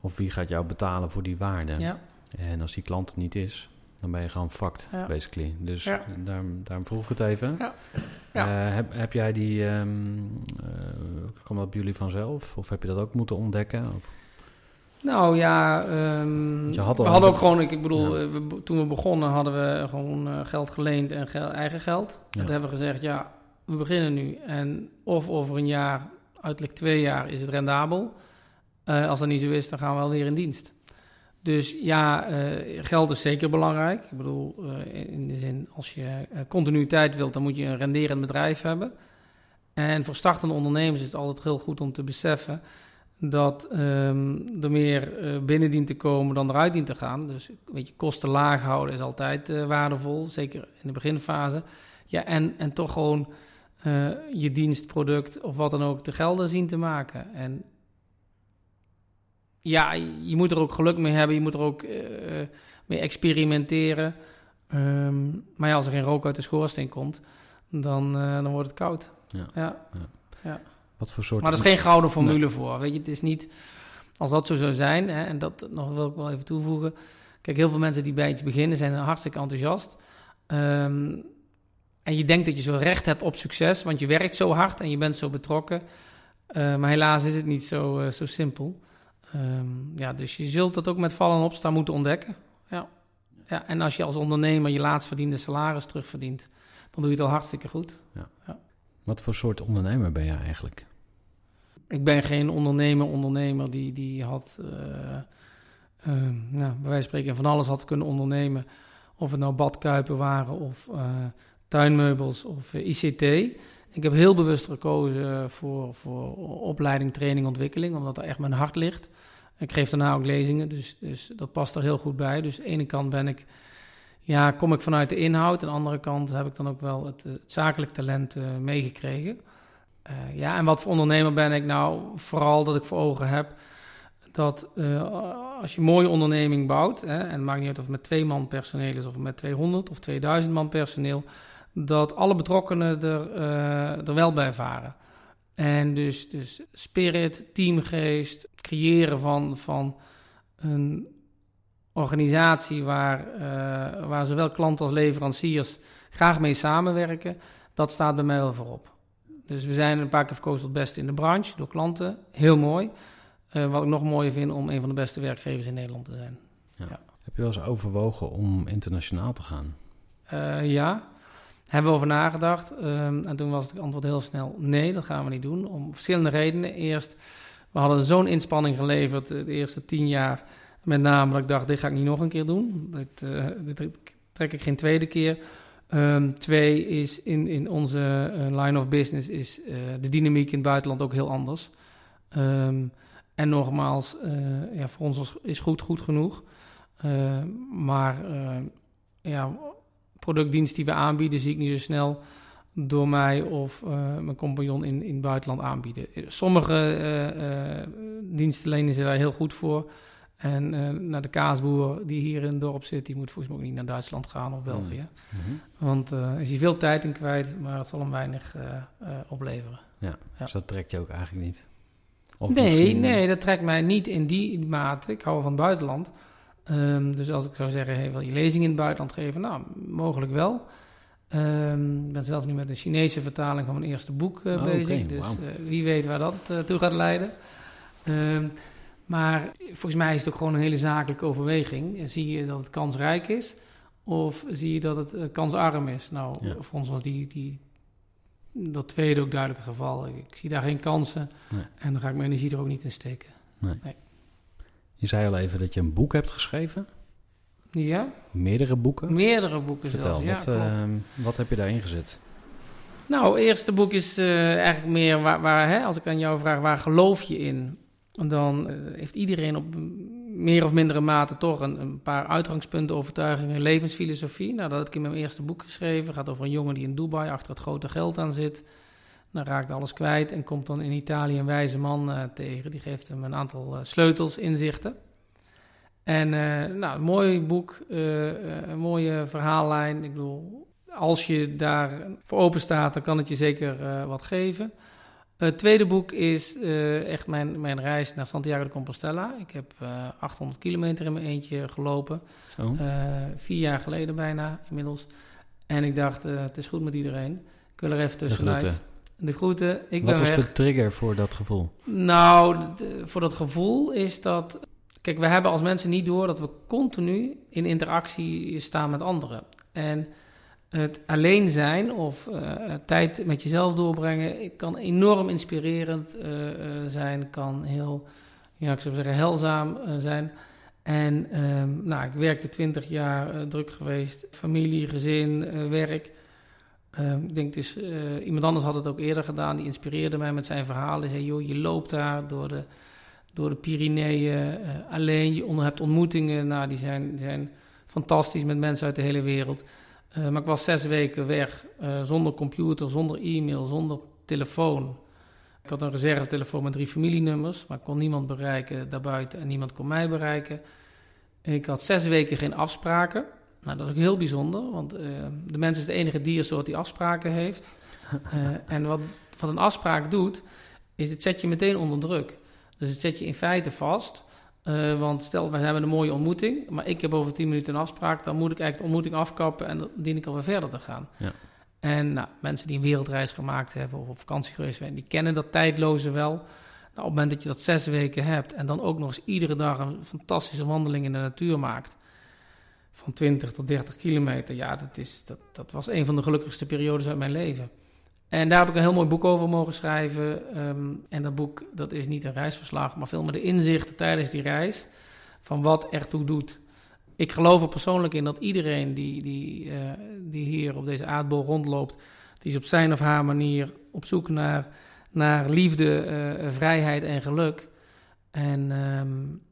Speaker 1: Of wie gaat jou betalen voor die waarde?
Speaker 2: Ja.
Speaker 1: En als die klant er niet is, dan ben je gewoon fucked,
Speaker 2: Ja.
Speaker 1: basically. Dus
Speaker 2: Ja.
Speaker 1: daarom, daarom vroeg ik het even.
Speaker 2: Ja.
Speaker 1: Eh, heb, heb jij die, eh, kwam dat bij jullie vanzelf? Of heb je dat ook moeten ontdekken? Of,
Speaker 2: Nou ja, ehm,
Speaker 1: Je had
Speaker 2: we hadden ook gewoon, ik, bedoel, eh, we- toen we begonnen hadden we gewoon geld geleend en gel- eigen geld. Dat hebben we gezegd, ja, we beginnen nu. En of over een jaar, uiterlijk twee jaar, is het rendabel. Als dat niet zo is, dan gaan we wel weer in dienst. Dus ja, eh, geld is zeker belangrijk. Ik bedoel, eh, in de zin, als je eh, continuïteit wilt, dan moet je een renderend bedrijf hebben. En voor startende ondernemers is het altijd heel goed om te beseffen dat ehm, er meer eh, binnen dient te komen dan eruit dient te gaan. Dus weet je, kosten laag houden is altijd waardevol, zeker in de beginfase. Ja, en, en toch gewoon je dienstproduct of wat dan ook te gelden zien te maken. En ja, je moet er ook geluk mee hebben, je moet er ook eh, mee experimenteren. Ehm, maar ja, als er geen rook uit de schoorsteen komt, dan, eh, dan wordt het koud.
Speaker 1: Ja.
Speaker 2: ja.
Speaker 1: wat voor soort...
Speaker 2: Maar er is geen gouden formule voor. Weet je, het is niet als dat zo zou zijn, hè, en dat nog wil ik wel even toevoegen. Kijk, heel veel mensen die bij iets beginnen zijn hartstikke enthousiast. Ehm, en je denkt dat je zo recht hebt op succes, want je werkt zo hard en je bent zo betrokken. Uh, maar helaas is het niet zo, zo simpel. Um, ja, dus je zult dat ook met vallen en opstaan moeten ontdekken. Ja. Ja, en als je als ondernemer je laatst verdiende salaris terugverdient, dan doe je het al hartstikke goed.
Speaker 1: Ja.
Speaker 2: Ja.
Speaker 1: Wat voor soort ondernemer ben jij eigenlijk?
Speaker 2: Ik ben geen ondernemer, ondernemer die, die had, uh, uh, nou, bij wijze van spreken, van alles had kunnen ondernemen. Of het nou badkuipen waren of uh, tuinmeubels of eh, ICT. Ik heb heel bewust gekozen voor, voor opleiding, training, ontwikkeling, omdat er echt mijn hart ligt. Ik geef daarna ook lezingen, dus, dus dat past er heel goed bij. Dus aan de ene kant ben ik, ja, kom ik vanuit de inhoud. Aan de andere kant heb ik dan ook wel het, het zakelijk talent uh, meegekregen. Ja, en wat voor ondernemer ben ik nou? Vooral dat ik voor ogen heb dat als je een mooie onderneming bouwt, hè, en het maakt niet uit of het met twee man personeel is of met 200 of 2000 man personeel, dat alle betrokkenen er, uh, er wel bij varen. En dus, dus spirit, teamgeest, creëren van, van een organisatie waar, uh, waar zowel klanten als leveranciers graag mee samenwerken, dat staat bij mij wel voorop. Dus we zijn een paar keer verkozen tot beste in de branche door klanten. Heel mooi. Uh, wat ik nog mooier vind om een van de beste werkgevers in Nederland te zijn.
Speaker 1: Ja. Ja. Heb je wel eens overwogen om internationaal te gaan?
Speaker 2: Uh, ja, hebben we over nagedacht. Um, en toen was het antwoord heel snel: nee, dat gaan we niet doen. Om verschillende redenen. Eerst, we hadden zo'n inspanning geleverd de eerste tien jaar. Met name dat ik dacht: dit ga ik niet nog een keer doen. Dit, dit trek ik geen tweede keer. Um, twee is in, in onze uh, line of business is uh, de dynamiek in het buitenland ook heel anders. Um, en nogmaals, uh, ja, voor ons is goed goed genoeg. Maar ja, productdienst die we aanbieden, zie ik niet zo snel door mij of uh, mijn compagnon in, in het buitenland aanbieden. Sommige uh, diensten lenen ze daar heel goed voor. En naar de kaasboer die hier in het dorp zit, die moet volgens mij ook niet naar Duitsland gaan of België. Mm -hmm. Want uh, is hij veel tijd in kwijt, maar het zal hem weinig opleveren.
Speaker 1: Ja, ja, dus dat trekt je ook eigenlijk niet?
Speaker 2: Of nee, misschien... nee, dat trekt mij niet in die mate. Ik hou van het buitenland. Ehm, dus als ik zou zeggen, hey, wil je lezing in het buitenland geven? Nou, mogelijk wel. Ehm, ik ben zelf nu met een Chinese vertaling van mijn eerste boek uh, bezig. Okay, dus wow. uh, wie weet waar dat uh, toe gaat leiden. Um, maar volgens mij is het ook gewoon een hele zakelijke overweging. Zie je dat het kansrijk is of zie je dat het kansarm is? Nou, ja. voor ons was die, die, dat tweede ook duidelijk het geval. Ik zie daar geen kansen nee. en dan ga ik mijn energie er ook niet in steken.
Speaker 1: Nee. nee. Je zei al even dat je een boek hebt geschreven.
Speaker 2: Ja.
Speaker 1: Meerdere boeken?
Speaker 2: Meerdere boeken
Speaker 1: Vertel,
Speaker 2: zelfs,
Speaker 1: wat, uh, wat heb je daarin gezet?
Speaker 2: Nou, het eerste boek is uh, eigenlijk meer waar, waar hè, als ik aan jou vraag, waar geloof je in? Dan uh, heeft iedereen op meer of mindere mate toch een, een, paar uitgangspunten, overtuigingen, levensfilosofie. Nou, dat heb ik in mijn eerste boek geschreven. Het gaat over een jongen die in Dubai achter het grote geld aan zit. Dan raakt alles kwijt en komt dan in Italië een wijze man uh, tegen. Die geeft hem een aantal sleutels, inzichten. En uh, nou, een mooi boek, een mooie verhaallijn. Ik bedoel, als je daar voor open staat, dan kan het je zeker wat geven. Het tweede boek is echt mijn, mijn reis naar Santiago de Compostela. Ik heb 800 kilometer in mijn eentje gelopen. vier jaar geleden bijna inmiddels. En ik dacht, het is goed met iedereen. Ik wil er even tussenuit.
Speaker 1: De groeten.
Speaker 2: Ik
Speaker 1: Wat
Speaker 2: ben
Speaker 1: was
Speaker 2: weg.
Speaker 1: de trigger voor dat gevoel?
Speaker 2: Nou, voor dat gevoel is dat Kijk, we hebben als mensen niet door dat we continu in interactie staan met anderen. En het alleen zijn of uh, tijd met jezelf doorbrengen kan enorm inspirerend uh, zijn, kan heel, ja, ik zou zeggen, helzaam zijn. En um, nou, ik werkte twintig jaar druk geweest, familie, gezin, werk. Ehm, ik denk dus, iemand anders had het ook eerder gedaan, die inspireerde mij met zijn. Hij zei, joh, je loopt daar door de door de Pyreneeën. Uh, alleen, je hebt ontmoetingen, nou, die zijn, die zijn fantastisch met mensen uit de hele wereld. Uh, maar ik was zes weken weg, zonder computer, zonder e-mail, zonder telefoon. Ik had een reservetelefoon met drie familienummers, maar ik kon niemand bereiken daarbuiten en niemand kon mij bereiken. Ik had zes weken geen afspraken. Nou, dat is ook heel bijzonder, want de mens is de enige diersoort die afspraken heeft. *laughs* en wat, wat een afspraak doet, is het zet je meteen onder druk. Dus het zet je in feite vast. Uh, want stel, we hebben een mooie ontmoeting, maar ik heb over 10 minuten een afspraak, dan moet ik eigenlijk de ontmoeting afkappen en dan dien ik alweer verder te gaan.
Speaker 1: Ja.
Speaker 2: En nou, mensen die een wereldreis gemaakt hebben of op vakantie geweest zijn, die kennen dat tijdloze wel. Nou, op het moment dat je dat zes weken hebt en dan ook nog eens iedere dag een fantastische wandeling in de natuur maakt, van 20 tot 30 kilometer, ja, dat, is, dat, dat was een van de gelukkigste periodes uit mijn leven. En daar heb ik een heel mooi boek over mogen schrijven. Um, en dat boek, dat is niet een reisverslag, maar veel meer de inzichten tijdens die reis. Van wat ertoe doet. Ik geloof er persoonlijk in dat iedereen die, die, uh, die hier op deze aardbol rondloopt... die is op zijn of haar manier op zoek naar, naar liefde, uh, vrijheid en geluk. En um,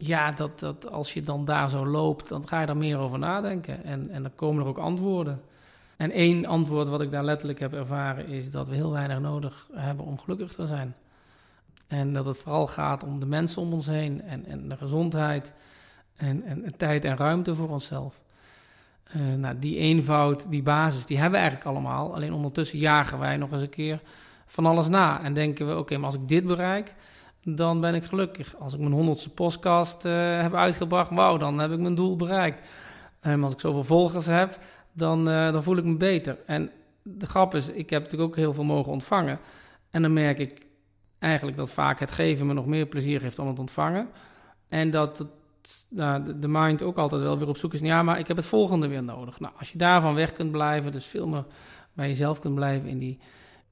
Speaker 2: ja, dat, dat als je dan daar zo loopt, dan ga je daar meer over nadenken. En, en dan komen er ook antwoorden. En één antwoord wat ik daar letterlijk heb ervaren is dat we heel weinig nodig hebben om gelukkig te zijn. En dat het vooral gaat om de mensen om ons heen en, en de gezondheid en, en, tijd en ruimte voor onszelf. Uh, nou, die eenvoud, die basis, die hebben we eigenlijk allemaal. Alleen ondertussen jagen wij nog eens een keer van alles na. En denken we, oké, maar als ik dit bereik, dan ben ik gelukkig. Als ik mijn honderdste podcast uh, heb uitgebracht, wauw, dan heb ik mijn doel bereikt. Um, als ik zoveel volgers heb, dan, uh, dan voel ik me beter. En de grap is, ik heb natuurlijk ook heel veel mogen ontvangen. En dan merk ik eigenlijk dat vaak het geven me nog meer plezier geeft dan het ontvangen. En dat nou, de mind ook altijd wel weer op zoek is. Ja, maar ik heb het volgende weer nodig. Nou, als je daarvan weg kunt blijven, dus veel meer bij jezelf kunt blijven in, die,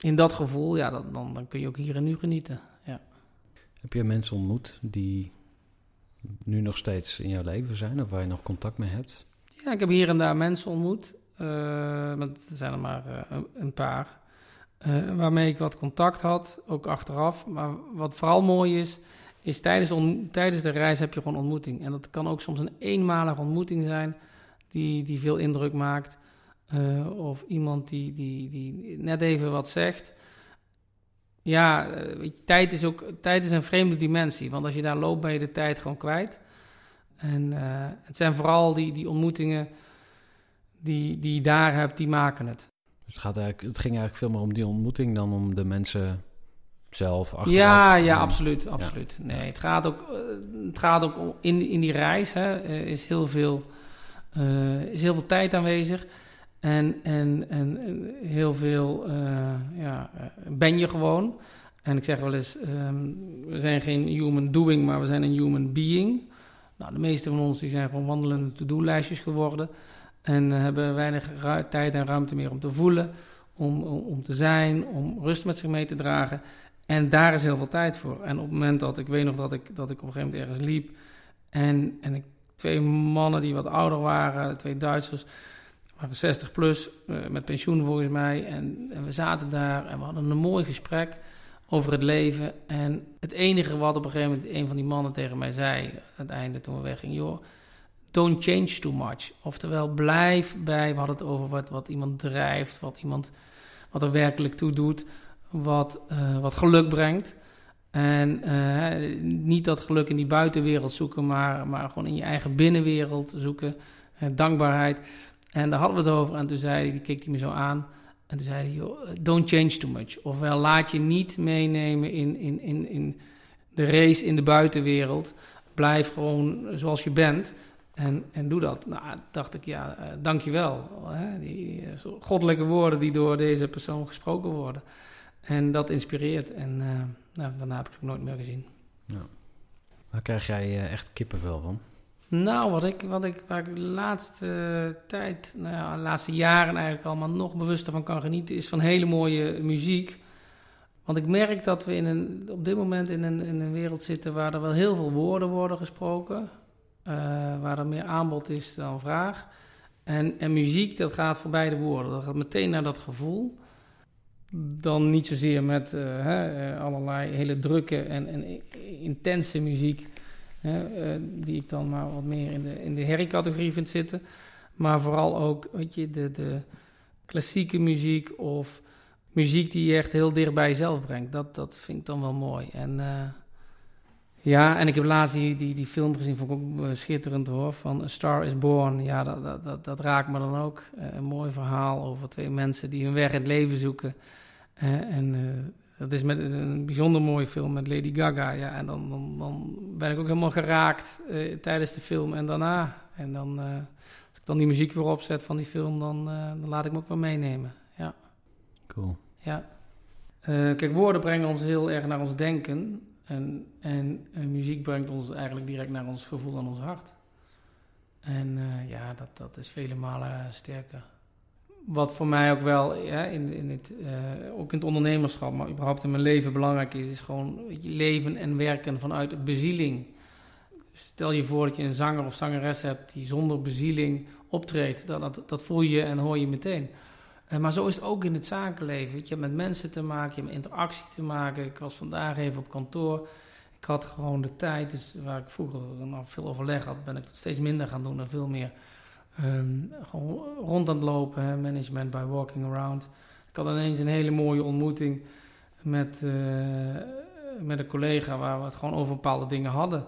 Speaker 2: in dat gevoel, ja, dan, dan kun je ook hier en nu genieten.
Speaker 1: Heb je mensen ontmoet die nu nog steeds in jouw leven zijn of waar je nog contact mee hebt?
Speaker 2: Ja, ik heb hier en daar mensen ontmoet. Uh, maar er zijn er maar uh, een paar. Uh, waarmee ik wat contact had, ook achteraf. Maar wat vooral mooi is, is tijdens, tijdens de reis heb je gewoon ontmoeting. En dat kan ook soms een eenmalige ontmoeting zijn die, die veel indruk maakt. of iemand die, die, die net even wat zegt. Ja, weet je, tijd is ook tijd is een vreemde dimensie. Want als je daar loopt, ben je de tijd gewoon kwijt. En uh, het zijn vooral die, die ontmoetingen die, die je daar hebt, die maken het.
Speaker 1: Dus het, gaat eigenlijk, het ging eigenlijk veel meer om die ontmoeting dan om de mensen zelf achteraf?
Speaker 2: Ja, ja, absoluut. absoluut. Nee, het gaat ook, eh, het gaat ook om- in, in die reis hè, eh, is, heel veel, eh, is heel veel tijd aanwezig. En, en, en, heel veel eh, ja, eh, ben je gewoon. En ik zeg wel eens, ehm, we zijn geen human doing, maar we zijn een human being. Nou, de meeste van ons die zijn gewoon wandelende to-do-lijstjes geworden. En eh, hebben weinig tijd en ruimte meer om te voelen, om, om, om te zijn, om rust met zich mee te dragen. En daar is heel veel tijd voor. En op het moment dat ik weet nog dat ik, dat ik op een gegeven moment ergens liep. En, en ik, twee mannen die wat ouder waren, twee Duitsers, waren 60 plus, eh, met pensioen volgens mij. En, we zaten daar en we hadden een mooi gesprek over het leven. En het enige wat op een gegeven moment een van die mannen tegen mij zei, aan het einde toen we weggingen, joh, don't change too much. Oftewel, blijf bij, we hadden het over wat, wat iemand drijft, wat iemand, wat er werkelijk toe doet, wat, eh, wat geluk brengt. En eh, niet dat geluk in die buitenwereld zoeken, maar, maar gewoon in je eigen binnenwereld zoeken. Dankbaarheid. En daar hadden we het over. En toen zei hij, die keek hij me zo aan. En toen zei hij, don't change too much. Ofwel, laat je niet meenemen in, in, in, in de race in de buitenwereld. Blijf gewoon zoals je bent. En, en doe dat. Nou, dacht ik, ja, uh, dankjewel. Hè? Die uh, goddelijke woorden die door deze persoon gesproken worden. En dat inspireert. En uh, nou, daarna heb ik ook nooit meer gezien.
Speaker 1: Ja. Waar krijg jij echt kippenvel van?
Speaker 2: Nou, wat ik, wat ik, waar ik de laatste tijd, nou ja, de laatste jaren eigenlijk allemaal nog bewuster van kan genieten, is van hele mooie muziek. Want ik merk dat we in een, op dit moment in een, in een wereld zitten waar er wel heel veel woorden worden gesproken. Uh, waar er meer aanbod is dan vraag. En, en muziek, dat gaat voorbij de woorden. Dat gaat meteen naar dat gevoel. Dan niet zozeer met uh, hè, allerlei hele drukke en, en intense muziek. Uh, die ik dan maar wat meer in de, in de herrie-categorie vind zitten. Maar vooral ook weet je, de, de klassieke muziek of muziek die je echt heel dicht bij jezelf brengt. Dat, dat vind ik dan wel mooi. En uh, ja, en ik heb laatst die, die, die film gezien, vond ik ook uh, schitterend hoor. Van A Star is Born. Ja, dat, dat, dat, raakt me dan ook. Een mooi verhaal over twee mensen die hun weg in het leven zoeken. en dat is met een bijzonder mooie film met Lady Gaga. Ja, en dan, dan, dan ben ik ook helemaal geraakt uh, tijdens de film en daarna. En dan, uh, als ik dan die muziek weer opzet van die film, dan, uh, dan laat ik me ook wel meenemen. Ja.
Speaker 1: Cool.
Speaker 2: Ja. kijk, woorden brengen ons heel erg naar ons denken. En, en muziek brengt ons eigenlijk direct naar ons gevoel en ons hart. En ja, dat, dat is vele malen sterker wat voor mij ook wel in, in het, uh, ook in het ondernemerschap, maar überhaupt in mijn leven belangrijk is, is gewoon je leven en werken vanuit bezieling. Stel je voor dat je een zanger of zangeres hebt die zonder bezieling optreedt. Dat, dat, dat voel je en hoor je meteen. Uh, maar zo is het ook in het zakenleven. Je hebt met mensen te maken, je hebt interactie te maken. Ik was vandaag even op kantoor. Ik had gewoon de tijd, dus waar ik vroeger nog veel overleg had, ben ik steeds minder gaan doen en veel meer Um, gewoon rond aan het lopen, management by walking around. Ik had ineens een hele mooie ontmoeting met, uh, met een collega waar we het gewoon over bepaalde dingen hadden.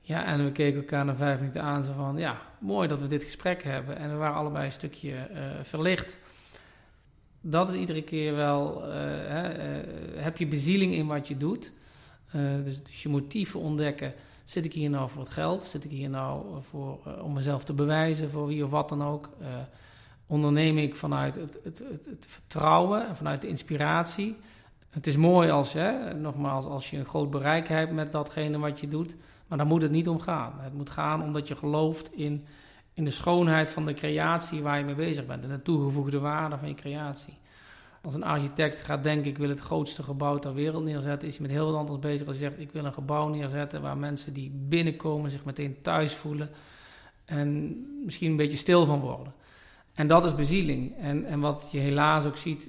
Speaker 2: Ja, en we keken elkaar na vijf minuten aan, zo van, ja, mooi dat we dit gesprek hebben. En we waren allebei een stukje uh, verlicht. Dat is iedere keer wel, uh, hè, heb je bezieling in wat je doet. dus, dus je motieven ontdekken. Zit ik hier nou voor het geld? Zit ik hier nou voor, uh, om mezelf te bewijzen voor wie of wat dan ook? Uh, onderneem ik vanuit het, het, het, het, vertrouwen en vanuit de inspiratie? Het is mooi als, hè, nogmaals, als je een groot bereik hebt met datgene wat je doet, maar daar moet het niet om gaan. Het moet gaan omdat je gelooft in, in de schoonheid van de creatie waar je mee bezig bent en de toegevoegde waarde van je creatie. Als een architect gaat denken, ik wil het grootste gebouw ter wereld neerzetten, is je met heel wat anders bezig als je zegt, ik wil een gebouw neerzetten waar mensen die binnenkomen zich meteen thuis voelen en misschien een beetje stil van worden. En dat is bezieling. En, en wat je helaas ook ziet,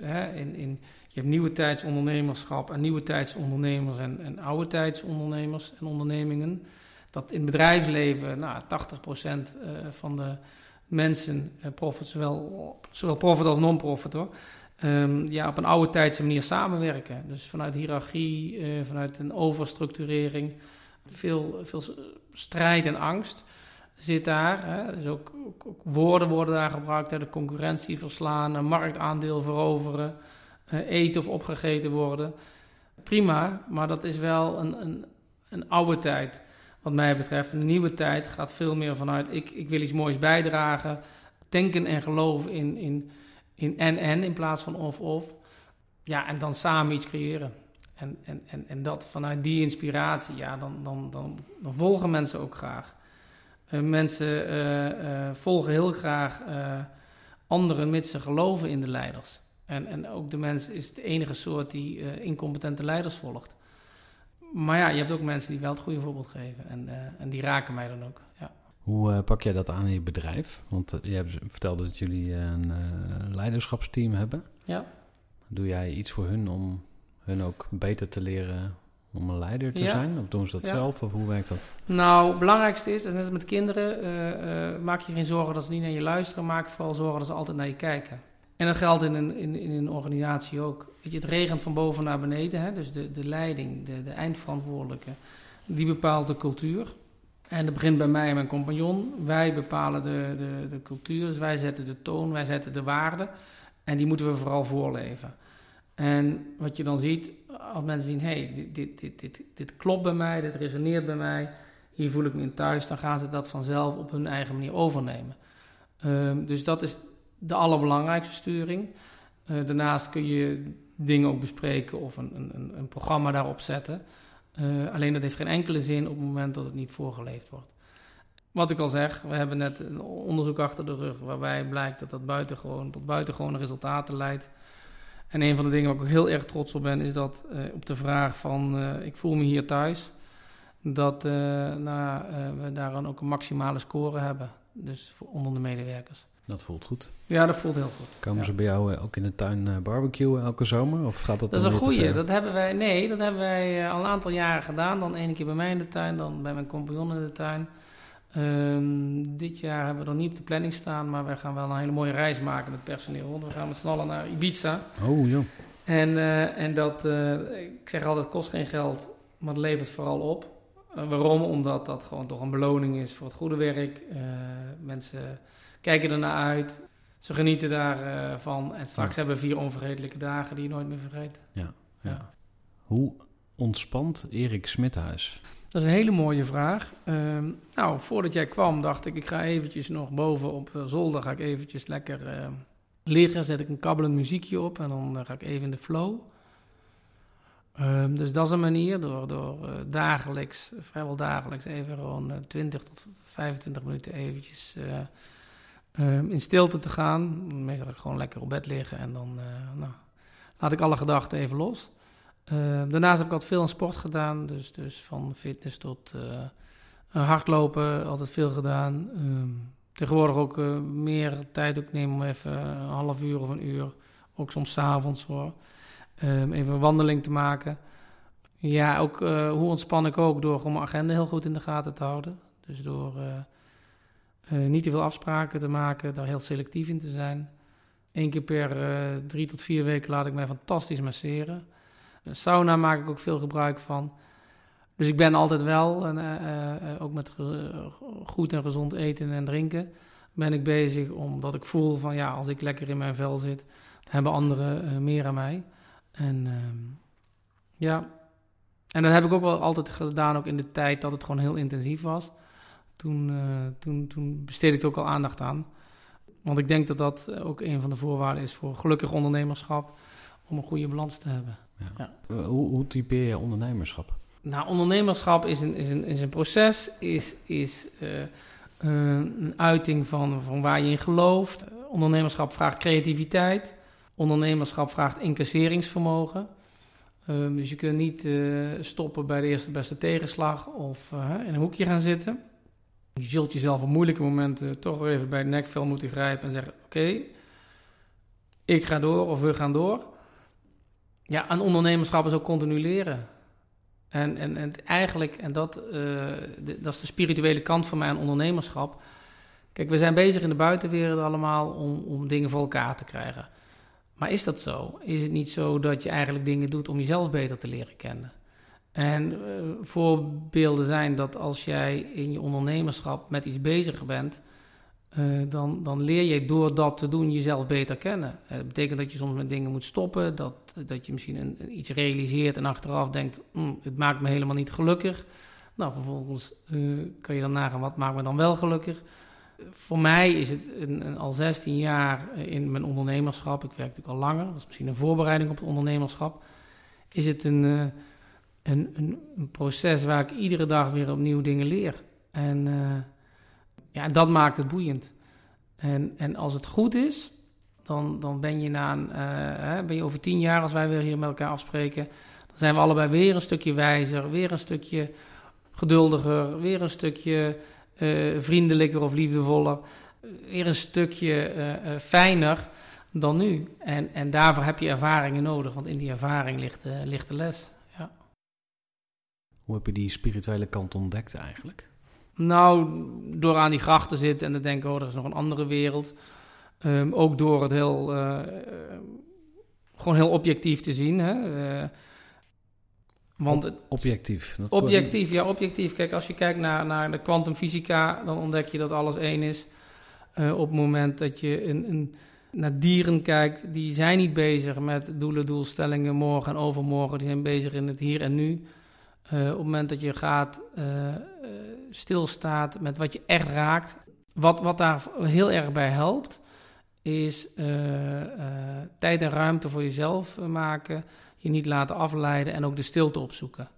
Speaker 2: hè, in, in, je hebt nieuwe tijdsondernemerschap en nieuwe tijdsondernemers en, en oude tijdsondernemers en ondernemingen. Dat in het bedrijfsleven nou, 80% van de mensen profit, zowel, zowel profit als non-profit hoor, um, ja, op een oude tijdse manier samenwerken. Dus vanuit hiërarchie, uh, vanuit een overstructurering, veel, veel strijd en angst zit daar. Hè. Dus ook, woorden worden daar gebruikt, hè. de concurrentie verslaan, een marktaandeel veroveren, uh, eten of opgegeten worden. prima, maar dat is wel een, een, een oude tijd wat mij betreft. Een nieuwe tijd gaat veel meer vanuit ik, ik wil iets moois bijdragen. Denken en geloven in, in, in en-en in plaats van of-of. Ja, en dan samen iets creëren. En, en, en, en dat vanuit die inspiratie, ja, dan, dan, dan, dan volgen mensen ook graag. Uh, mensen uh, uh, volgen heel graag anderen mits ze geloven in de leiders. En, en ook de mens is de enige soort die incompetente leiders volgt. Maar ja, je hebt ook mensen die wel het goede voorbeeld geven. En, en die raken mij dan ook.
Speaker 1: Hoe pak jij dat aan in je bedrijf? Want je hebt verteld dat jullie een leiderschapsteam hebben.
Speaker 2: Ja.
Speaker 1: Doe jij iets voor hun om hun ook beter te leren om een leider te zijn? Of doen ze dat zelf? Of hoe werkt dat?
Speaker 2: Nou, het belangrijkste is, net als met kinderen, uh, uh, maak je geen zorgen dat ze niet naar je luisteren. Maak vooral zorgen dat ze altijd naar je kijken. En dat geldt in een, in, in een organisatie ook. Weet je, het regent van boven naar beneden. Hè? Dus de, de leiding, de, de eindverantwoordelijke, die bepaalt de cultuur. En dat begint bij mij en mijn compagnon. Wij bepalen de, de, de cultuur, dus wij zetten de toon, wij zetten de waarden. En die moeten we vooral voorleven. En wat je dan ziet, als mensen zien, hé, hey, dit, dit, dit, dit, klopt bij mij, dit resoneert bij mij, hier voel ik me in thuis, dan gaan ze dat vanzelf op hun eigen manier overnemen. Um, dus dat is de allerbelangrijkste sturing. Uh, daarnaast kun je dingen ook bespreken of een, een, een programma daarop zetten. Uh, alleen dat heeft geen enkele zin op het moment dat het niet voorgeleefd wordt. Wat ik al zeg, we hebben net een onderzoek achter de rug waarbij blijkt dat dat buitengewoon, tot buitengewone resultaten leidt. En een van de dingen waar ik ook heel erg trots op ben, is dat uh, op de vraag van uh, ik voel me hier thuis, dat nou, we daar dan ook een maximale score hebben. Dus voor onder de medewerkers.
Speaker 1: Dat voelt goed.
Speaker 2: Ja, dat voelt heel goed.
Speaker 1: Komen
Speaker 2: ja.
Speaker 1: ze bij jou ook in de tuin barbecuen elke zomer? Of gaat dat
Speaker 2: Dat is een goeie. Dat hebben wij, nee, dat hebben wij al een aantal jaren gedaan. Dan één keer bij mij in de tuin, dan bij mijn compagnon in de tuin. Um, dit jaar hebben we nog niet op de planning staan, maar we gaan wel een hele mooie reis maken met personeel. We gaan met z'n allen naar Ibiza.
Speaker 1: Oh, joh.
Speaker 2: En, uh, en dat, uh, ik zeg altijd, het kost geen geld, maar het levert vooral op. Uh, waarom? Omdat dat gewoon toch een beloning is voor het goede werk. mensen kijken ernaar uit, ze genieten daarvan. en straks ja. hebben we vier onvergetelijke dagen die je nooit meer vergeet.
Speaker 1: Ja, ja. Hoe ontspant Erik Smithuis?
Speaker 2: Dat is een hele mooie vraag. Uh, nou, voordat jij kwam dacht ik, ik ga eventjes nog boven op zolder, ga ik eventjes lekker uh, liggen, zet ik een kabbelend muziekje op en dan uh, ga ik even in de flow. Um, dus dat is een manier door, door dagelijks, vrijwel dagelijks, even gewoon 20 tot 25 minuten eventjes um, in stilte te gaan. Meestal ga ik gewoon lekker op bed liggen en dan nou, laat ik alle gedachten even los. Uh, daarnaast heb ik altijd veel aan sport gedaan. Dus, dus van fitness tot uh, hardlopen, altijd veel gedaan. Uh, tegenwoordig ook meer tijd ook nemen om even een half uur of een uur, ook soms s'avonds hoor, even een wandeling te maken. Ja, ook hoe ontspan ik ook door gewoon mijn agenda heel goed in de gaten te houden. Dus door niet te veel afspraken te maken, daar heel selectief in te zijn. Eén keer per drie tot vier weken laat ik mij fantastisch masseren. De sauna maak ik ook veel gebruik van. Dus ik ben altijd wel, uh, ook met goed en gezond eten en drinken, ben ik bezig omdat ik voel van ja, als ik lekker in mijn vel zit, hebben anderen meer aan mij. En ehm, ja, en dat heb ik ook wel altijd gedaan, ook in de tijd dat het gewoon heel intensief was. Toen, toen, toen besteed ik er ook al aandacht aan. Want ik denk dat dat ook een van de voorwaarden is voor gelukkig ondernemerschap, om een goede balans te hebben.
Speaker 1: Ja. Ja. Hoe, hoe typeer je ondernemerschap?
Speaker 2: Nou, ondernemerschap is een, is een, is een proces, is, is uh, uh, een uiting van, van waar je in gelooft. ondernemerschap vraagt creativiteit. Ondernemerschap vraagt incasseringsvermogen. Uh, dus je kunt niet stoppen bij de eerste beste tegenslag of in een hoekje gaan zitten. Je zult jezelf op moeilijke momenten toch weer even bij de nekvel moeten grijpen en zeggen: Oké, ik ga door of we gaan door. Ja, aan ondernemerschap is ook continu leren. En, en, en eigenlijk, en dat, de, dat is de spirituele kant van mijn ondernemerschap. Kijk, we zijn bezig in de buitenwereld allemaal om, om dingen voor elkaar te krijgen. Maar is dat zo? Is het niet zo dat je eigenlijk dingen doet om jezelf beter te leren kennen? En uh, voorbeelden zijn dat als jij in je ondernemerschap met iets bezig bent, dan, dan leer je door dat te doen jezelf beter kennen. dat betekent dat je soms met dingen moet stoppen, dat, dat je misschien een, iets realiseert en achteraf denkt, hm, het maakt me helemaal niet gelukkig. Nou, vervolgens kan je dan nagaan, wat maakt me dan wel gelukkig? voor mij is het een, al 16 jaar in mijn ondernemerschap, ik werk natuurlijk al langer, dat is misschien een voorbereiding op het ondernemerschap, is het een, eh, een, een, proces waar ik iedere dag weer opnieuw dingen leer. En uh, ja, dat maakt het boeiend. En, en als het goed is, dan, dan ben je na een, uh, ben je over tien jaar, als wij weer hier met elkaar afspreken, dan zijn we allebei weer een stukje wijzer, weer een stukje geduldiger, weer een stukje uh, vriendelijker of liefdevoller. Weer een stukje fijner dan nu. En, en daarvoor heb je ervaringen nodig, want in die ervaring ligt, ligt de les.
Speaker 1: Hoe heb je die spirituele kant ontdekt eigenlijk?
Speaker 2: Nou, door aan die grachten te zitten en te denken, oh, er is nog een andere wereld. Um, ook door het heel, gewoon heel objectief te zien. Hè?
Speaker 1: Want het, objectief.
Speaker 2: Dat objectief, ja, objectief. Kijk, als je kijkt naar, naar de kwantumfysica, dan ontdek je dat alles één is. Uh, op het moment dat je naar dieren kijkt, die zijn niet bezig met doelen, doelstellingen, morgen en overmorgen. Die zijn bezig in het hier en nu. Uh, op het moment dat je gaat, uh, stilstaat met wat je echt raakt. Wat, wat daar heel erg bij helpt, is tijd en ruimte voor jezelf maken je niet laten afleiden en ook de stilte opzoeken.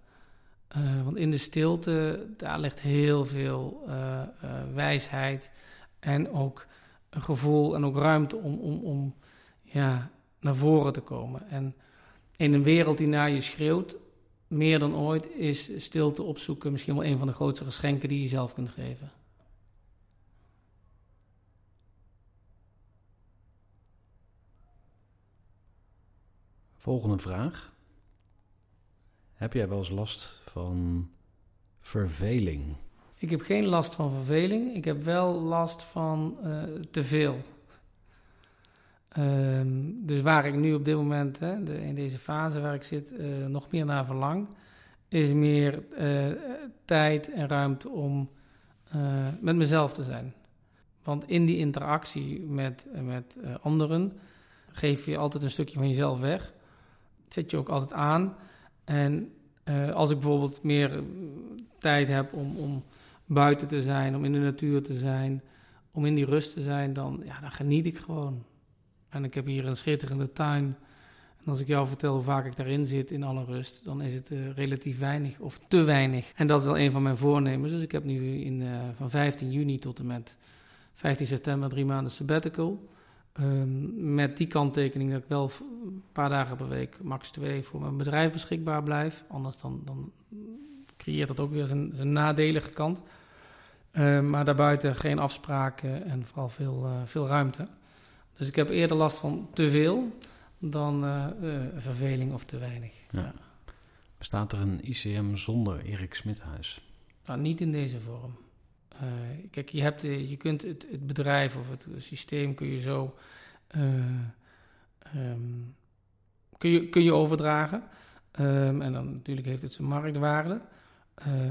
Speaker 2: Want in de stilte, daar ligt heel veel wijsheid en ook een gevoel en ook ruimte om, om, om ja, naar voren te komen. En in een wereld die naar je schreeuwt, meer dan ooit, is stilte opzoeken misschien wel een van de grootste geschenken die je zelf kunt geven.
Speaker 1: Volgende vraag. Heb jij wel eens last van verveling?
Speaker 2: Ik heb geen last van verveling. Ik heb wel last van uh, te veel. Um, dus waar ik nu op dit moment, hè, in deze fase waar ik zit, uh, nog meer naar verlang, is meer uh, tijd en ruimte om met mezelf te zijn. Want in die interactie met, met anderen geef je altijd een stukje van jezelf weg zet je ook altijd aan. En als ik bijvoorbeeld meer tijd heb om, om buiten te zijn, om in de natuur te zijn, om in die rust te zijn, dan, ja, dan geniet ik gewoon. En ik heb hier een schitterende tuin. En als ik jou vertel hoe vaak ik daarin zit in alle rust, dan is het uh, relatief weinig of te weinig. En dat is wel een van mijn voornemens. Dus ik heb nu in, uh, van 15 juni tot en met 15 september drie maanden sabbatical. Um, met die kanttekening dat ik wel een paar dagen per week, max twee, voor mijn bedrijf beschikbaar blijf. Anders dan, dan creëert dat ook weer zijn, nadelige kant. Uh, maar daarbuiten geen afspraken en vooral veel, uh, veel ruimte. Dus ik heb eerder last van te veel dan uh, verveling of te weinig. Ja.
Speaker 1: Bestaat er een ICM zonder Erik Smithuis?
Speaker 2: Nou, niet in deze vorm. Uh, kijk, je, hebt, je kunt het, het, bedrijf of het systeem kun je zo um, kun je, kun je overdragen. Um, en dan natuurlijk heeft het zijn marktwaarde.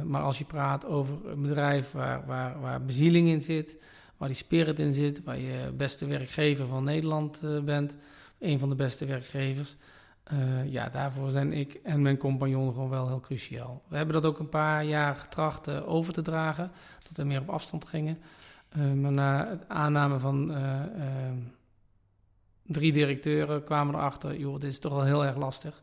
Speaker 2: Maar als je praat over een bedrijf waar, waar, waar bezieling in zit, waar die spirit in zit, waar je beste werkgever van Nederland bent, een van de beste werkgevers, uh, ja, daarvoor zijn ik en mijn compagnon gewoon wel heel cruciaal. We hebben dat ook een paar jaar getracht over te dragen, dat we meer op afstand gingen. Uh, maar na het aanname van drie directeuren kwamen we erachter, joh, dit is toch wel heel erg lastig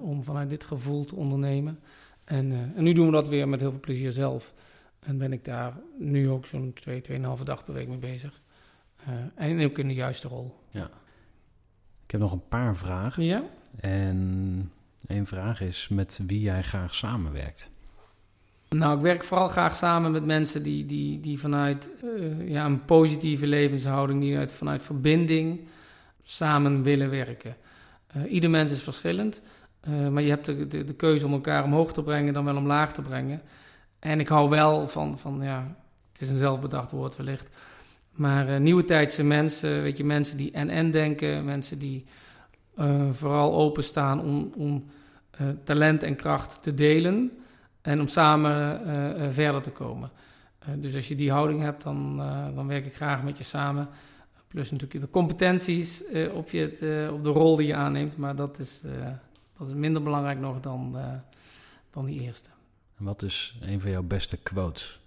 Speaker 2: om vanuit dit gevoel te ondernemen. En, en, nu doen we dat weer met heel veel plezier zelf. En ben ik daar nu ook zo'n twee, tweeënhalve dag per week mee bezig. en ook in de juiste rol.
Speaker 1: Ja. Ik heb nog een paar vragen.
Speaker 2: Ja?
Speaker 1: En één vraag is met wie jij graag samenwerkt.
Speaker 2: Nou, ik werk vooral graag samen met mensen die, die, die vanuit uh, ja, een positieve levenshouding, die uit, vanuit verbinding samen willen werken. Uh, ieder mens is verschillend, maar je hebt de, de, de, keuze om elkaar omhoog te brengen dan wel omlaag te brengen. En ik hou wel van, van ja, het is een zelfbedacht woord wellicht, maar uh, nieuwe tijdse mensen, weet je, mensen die en-en denken, mensen die uh, vooral openstaan om, om uh, talent en kracht te delen en om samen verder te komen. dus als je die houding hebt, dan, dan werk ik graag met je samen. Plus natuurlijk de competenties op, je, op de rol die je aanneemt. Maar dat is, dat is minder belangrijk nog dan, dan die eerste.
Speaker 1: Wat is een van jouw beste quotes?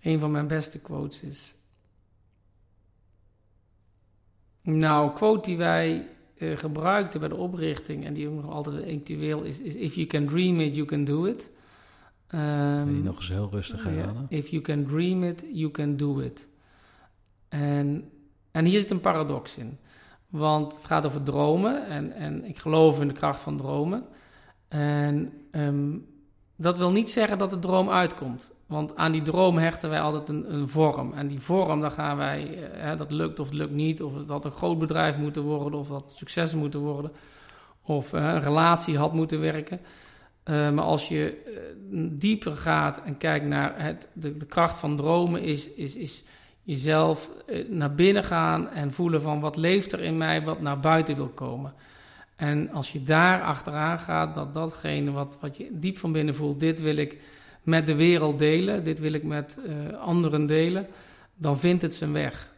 Speaker 2: Een van mijn beste quotes is. Nou, een quote die wij uh, gebruikten bij de oprichting en die ook nog altijd actueel is, is: If you can dream it, you can do it.
Speaker 1: Um, die nog eens heel rustig herhalen?
Speaker 2: if you can dream it, you can do it. En, en hier zit een paradox in. Want het gaat over dromen en, en ik geloof in de kracht van dromen. En um, dat wil niet zeggen dat de droom uitkomt. Want aan die droom hechten wij altijd een, een vorm. En die vorm, daar gaan wij, eh, hè, dat lukt of het lukt niet. Of dat een groot bedrijf moet worden, of dat succes moet worden. Of uh, een relatie had moeten werken. Uh, maar als je dieper gaat en kijkt naar het, de, de kracht van dromen, is, is, is jezelf naar binnen gaan en voelen van wat leeft er in mij, wat naar buiten wil komen. En als je daar achteraan gaat, dat datgene wat, wat je diep van binnen voelt, dit wil ik met de wereld delen, dit wil ik met uh, anderen delen, dan vindt het zijn weg.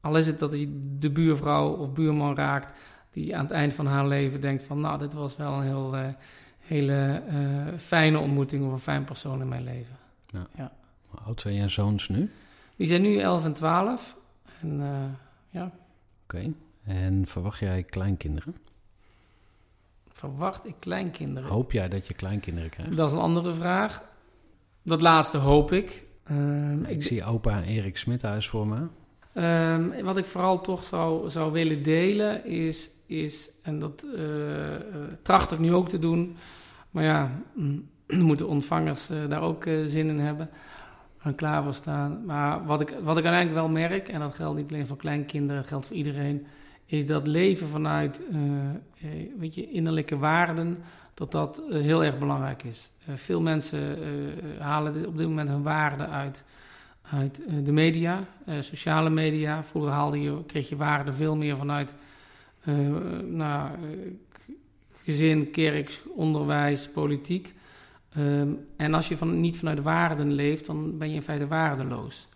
Speaker 2: Al is het dat je de buurvrouw of buurman raakt die aan het eind van haar leven denkt van nou, dit was wel een heel, uh, hele uh, fijne ontmoeting of een fijn persoon in mijn leven.
Speaker 1: Ja. ja. Hoe oud zijn je zoons nu?
Speaker 2: Die zijn nu 11 en 12. En, ja.
Speaker 1: Oké. Okay. En verwacht jij kleinkinderen?
Speaker 2: Verwacht ik kleinkinderen?
Speaker 1: Hoop jij dat je kleinkinderen krijgt?
Speaker 2: Dat is een andere vraag. Dat laatste hoop ik.
Speaker 1: Um, ik, ik, zie opa Erik Smithuis voor me.
Speaker 2: Um, wat ik vooral toch zou, zou willen delen is, is en dat uh, tracht ik nu ook te doen, maar ja, mm, *clears throat* moeten ontvangers uh, daar ook zin in hebben en klaar voor staan. Maar wat ik, wat ik uiteindelijk wel merk, en dat geldt niet alleen voor kleinkinderen, geldt voor iedereen, is dat leven vanuit weet je, innerlijke waarden, dat dat heel erg belangrijk is. Eh, veel mensen eh, halen op dit moment hun waarde uit, uit eh, de media, sociale media. Vroeger haalde je, kreeg je waarde veel meer vanuit nou, gezin, kerk, onderwijs, politiek. Um, en als je van, niet vanuit waarden leeft, dan ben je in feite waardeloos.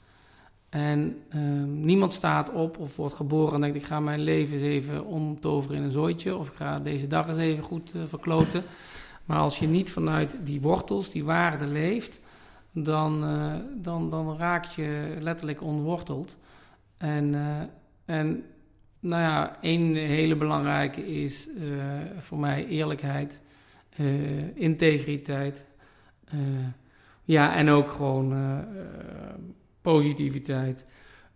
Speaker 2: En um, niemand staat op of wordt geboren en denkt: ik ga mijn leven eens even omtoveren in een zooitje. Of ik ga deze dag eens even goed uh, verkloten. Maar als je niet vanuit die wortels, die waarden leeft, dan, uh, dan, dan raak je letterlijk ontworteld. En, uh, en nou ja, één hele belangrijke is voor mij eerlijkheid, integriteit. Ja, en ook gewoon positiviteit,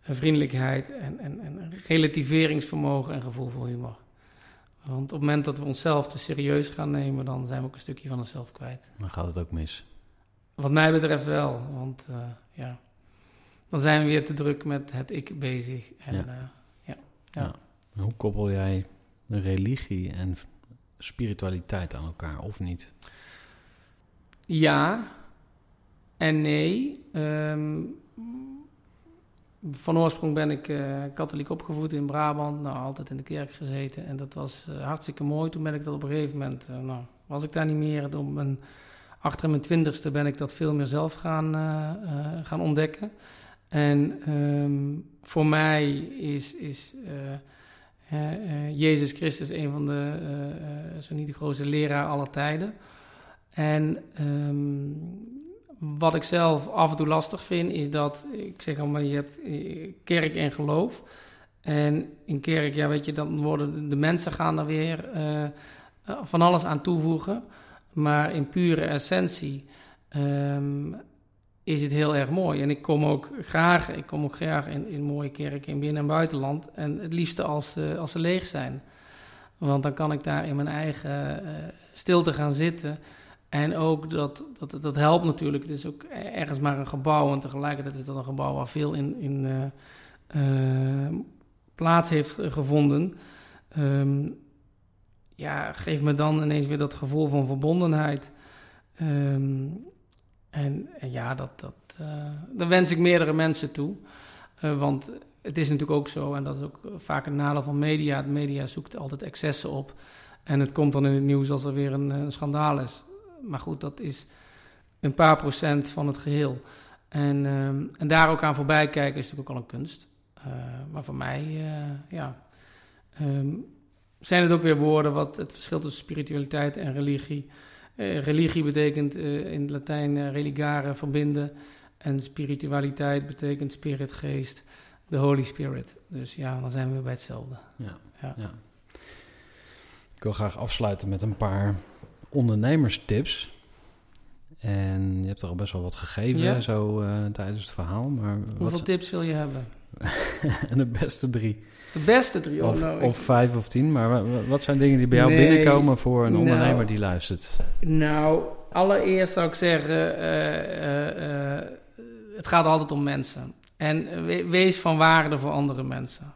Speaker 2: vriendelijkheid en, en, en relativeringsvermogen en gevoel voor humor. Want op het moment dat we onszelf te serieus gaan nemen, dan zijn we ook een stukje van onszelf kwijt.
Speaker 1: Dan gaat het ook mis.
Speaker 2: Wat mij betreft wel, want uh, ja, dan zijn we weer te druk met het ik bezig. En, ja. Uh, ja, ja.
Speaker 1: ja. Hoe koppel jij religie en spiritualiteit aan elkaar, of niet?
Speaker 2: Ja en nee. Um, van oorsprong ben ik uh, katholiek opgevoed in Brabant. Nou, altijd in de kerk gezeten. En dat was uh, hartstikke mooi. Toen ben ik dat op een gegeven moment... Uh, nou, was ik daar niet meer. Op mijn, achter mijn twintigste ben ik dat veel meer zelf gaan, gaan ontdekken. En um, voor mij is... is Jezus Christus een van de, zo niet de grootste leraar aller tijden. En um, wat ik zelf af en toe lastig vind, is dat, ik zeg allemaal, je hebt eh, kerk en geloof. En in kerk, ja, weet je, dan worden de mensen gaan er weer uh, van alles aan toevoegen. Maar in pure essentie um, is het heel erg mooi. En ik kom ook graag, ik kom ook graag in, mooie kerken in binnen- en buitenland. En het liefste als, als ze leeg zijn. Want dan kan ik daar in mijn eigen stilte gaan zitten. En ook dat, dat, dat helpt natuurlijk. Het is ook ergens maar een gebouw. En tegelijkertijd is dat een gebouw waar veel in, in uh, uh, plaats heeft gevonden. Um, ja, geeft me dan ineens weer dat gevoel van verbondenheid. Um, en, ja, dat, dat, uh, wens ik meerdere mensen toe. want het is natuurlijk ook zo, en dat is ook vaak een nadeel van media. De media zoekt altijd excessen op. En het komt dan in het nieuws als er weer een, een schandaal is maar goed, dat is een paar procent van het geheel. En, ehm, en daar ook aan voorbij kijken is natuurlijk ook al een kunst. maar voor mij, ja, ehm, zijn het ook weer woorden wat het verschil tussen spiritualiteit en religie. religie betekent in het Latijn religare, verbinden. En spiritualiteit betekent spirit, geest, de Holy Spirit. Dus ja, dan zijn we bij hetzelfde.
Speaker 1: Ja, ja. ja. Ik wil graag afsluiten met een paar ondernemerstips. En je hebt er al best wel wat gegeven zo uh, tijdens het verhaal. Maar
Speaker 2: Hoeveel tips wil je hebben?
Speaker 1: en *laughs* de beste drie.
Speaker 2: De beste drie?
Speaker 1: Oh, of, nou, of vijf of tien. Maar wat zijn dingen die bij jou binnenkomen voor een ondernemer nou. die luistert?
Speaker 2: Nou, allereerst zou ik zeggen... Uh, uh, het gaat altijd om mensen. En wees van waarde voor andere mensen.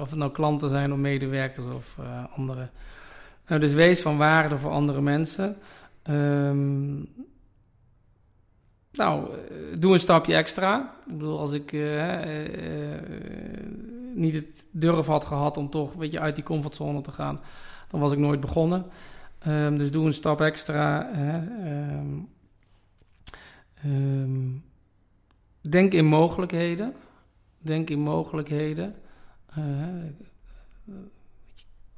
Speaker 2: Of het nou klanten zijn of medewerkers of anderen. Uh, dus wees van waarde voor andere mensen. Um, nou, doe een stapje extra. Ik bedoel, als ik niet het durf had gehad om toch weet je, uit die comfortzone te gaan, dan was ik nooit begonnen. Um, dus doe een stap extra. Um, Denk in mogelijkheden. Denk in mogelijkheden.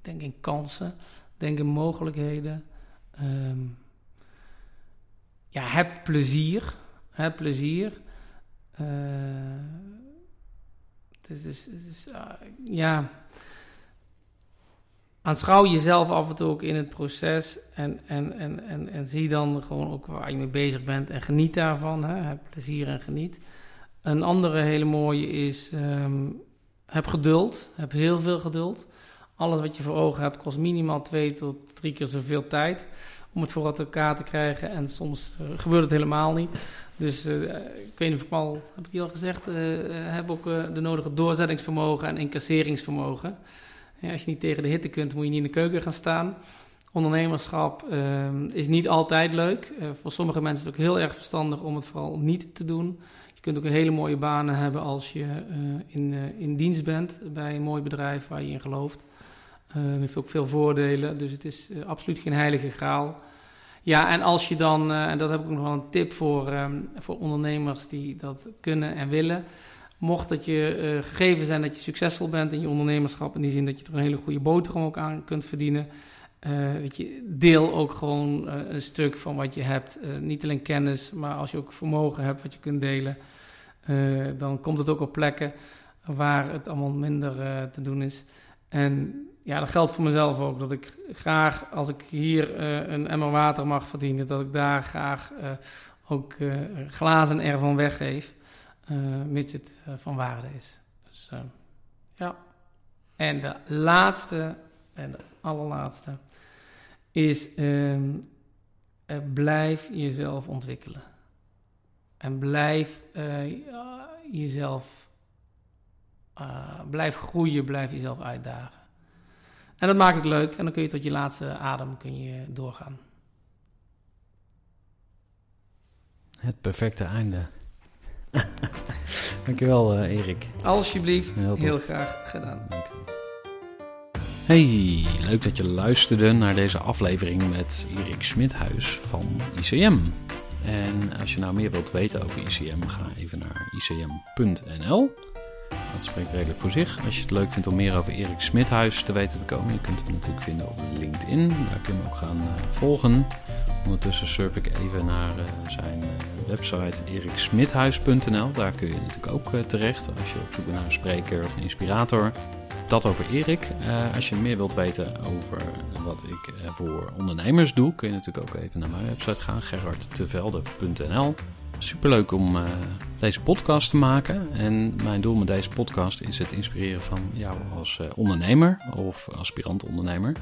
Speaker 2: Denk in kansen. Denk in mogelijkheden. Um, ja, heb plezier. Heb plezier. Uh, dus uh, ja. Aanschouw jezelf af en toe ook in het proces. En, en, en, en, en zie dan gewoon ook waar je mee bezig bent. En geniet daarvan. Hè? Heb plezier en geniet. Een andere hele mooie is, um, heb geduld. Heb heel veel geduld. Alles wat je voor ogen hebt kost minimaal twee tot drie keer zoveel tijd om het voor elkaar te krijgen. En soms uh, gebeurt het helemaal niet. Dus uh, ik weet niet of ik al, heb ik je al gezegd, uh, heb ook de nodige doorzettingsvermogen en incasseringsvermogen. Ja, als je niet tegen de hitte kunt, moet je niet in de keuken gaan staan. Ondernemerschap is niet altijd leuk. voor sommige mensen is het ook heel erg verstandig om het vooral niet te doen kunt ook een hele mooie banen hebben als je in, in dienst bent bij een mooi bedrijf waar je in gelooft. Uh, heeft ook veel voordelen, dus het is absoluut geen heilige graal. Ja, en als je dan, en dat heb ik nog wel een tip voor, um, voor ondernemers die dat kunnen en willen. Mocht dat je gegeven zijn dat je succesvol bent in je ondernemerschap, in die zin dat je er een hele goede boterham ook aan kunt verdienen. weet je, deel ook gewoon een stuk van wat je hebt. niet alleen kennis, maar als je ook vermogen hebt wat je kunt delen. Dan komt het ook op plekken waar het allemaal minder te doen is. En ja, dat geldt voor mezelf ook. Dat ik graag, als ik hier uh, een emmer water mag verdienen, dat ik daar graag ook glazen ervan weggeef, mits het van waarde is. Dus ja. En de laatste, en de allerlaatste, is ehm, blijf jezelf ontwikkelen. En blijf jezelf, blijf groeien, blijf jezelf uitdagen. En dat maakt het leuk en dan kun je tot je laatste adem kun je doorgaan.
Speaker 1: Het perfecte einde. *laughs* Dankjewel uh, Erik.
Speaker 2: Alsjeblieft, heel, heel, graag gedaan.
Speaker 1: Hey, leuk dat je luisterde naar deze aflevering met Erik Smithuis van ICM. En als je nou meer wilt weten over ICM, ga even naar icm.nl. Dat spreekt redelijk voor zich. Als je het leuk vindt om meer over Erik Smithuis te weten te komen, je kunt hem natuurlijk vinden op LinkedIn. Daar kun je hem ook gaan uh, volgen. Ondertussen surf ik even naar uh, zijn uh, website eriksmithuis.nl. Daar kun je natuurlijk ook terecht als je op zoek bent naar een spreker of een inspirator dat over Erik. Als je meer wilt weten over wat ik voor ondernemers doe, kun je natuurlijk ook even naar mijn website gaan, gerardtevelde.nl. Superleuk om deze podcast te maken. En mijn doel met deze podcast is het inspireren van jou als ondernemer of aspirant ondernemer.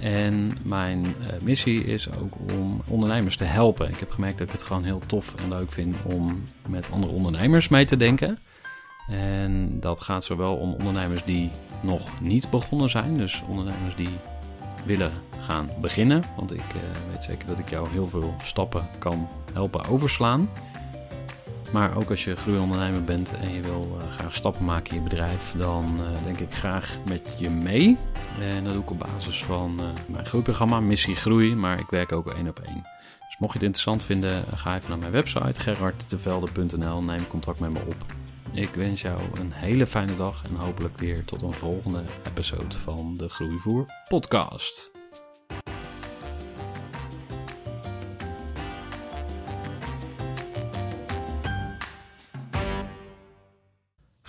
Speaker 1: En mijn missie is ook om ondernemers te helpen. Ik heb gemerkt dat ik het gewoon heel tof en leuk vind om met andere ondernemers mee te denken. En dat gaat zowel om ondernemers die nog niet begonnen zijn, dus ondernemers die willen gaan beginnen. Want ik uh, weet zeker dat ik jou heel veel stappen kan helpen overslaan. Maar ook als je groeiondernemer bent en je wil uh, graag stappen maken in je bedrijf, dan uh, denk ik graag met je mee. En dat doe ik op basis van uh, mijn groeiprogramma Missie Groei, maar ik werk ook één op één. Dus mocht je het interessant vinden, ga even naar mijn website gerardtevelde.nl en neem contact met me op. Ik wens jou een hele fijne dag en hopelijk weer tot een volgende episode van de Groeivoer podcast.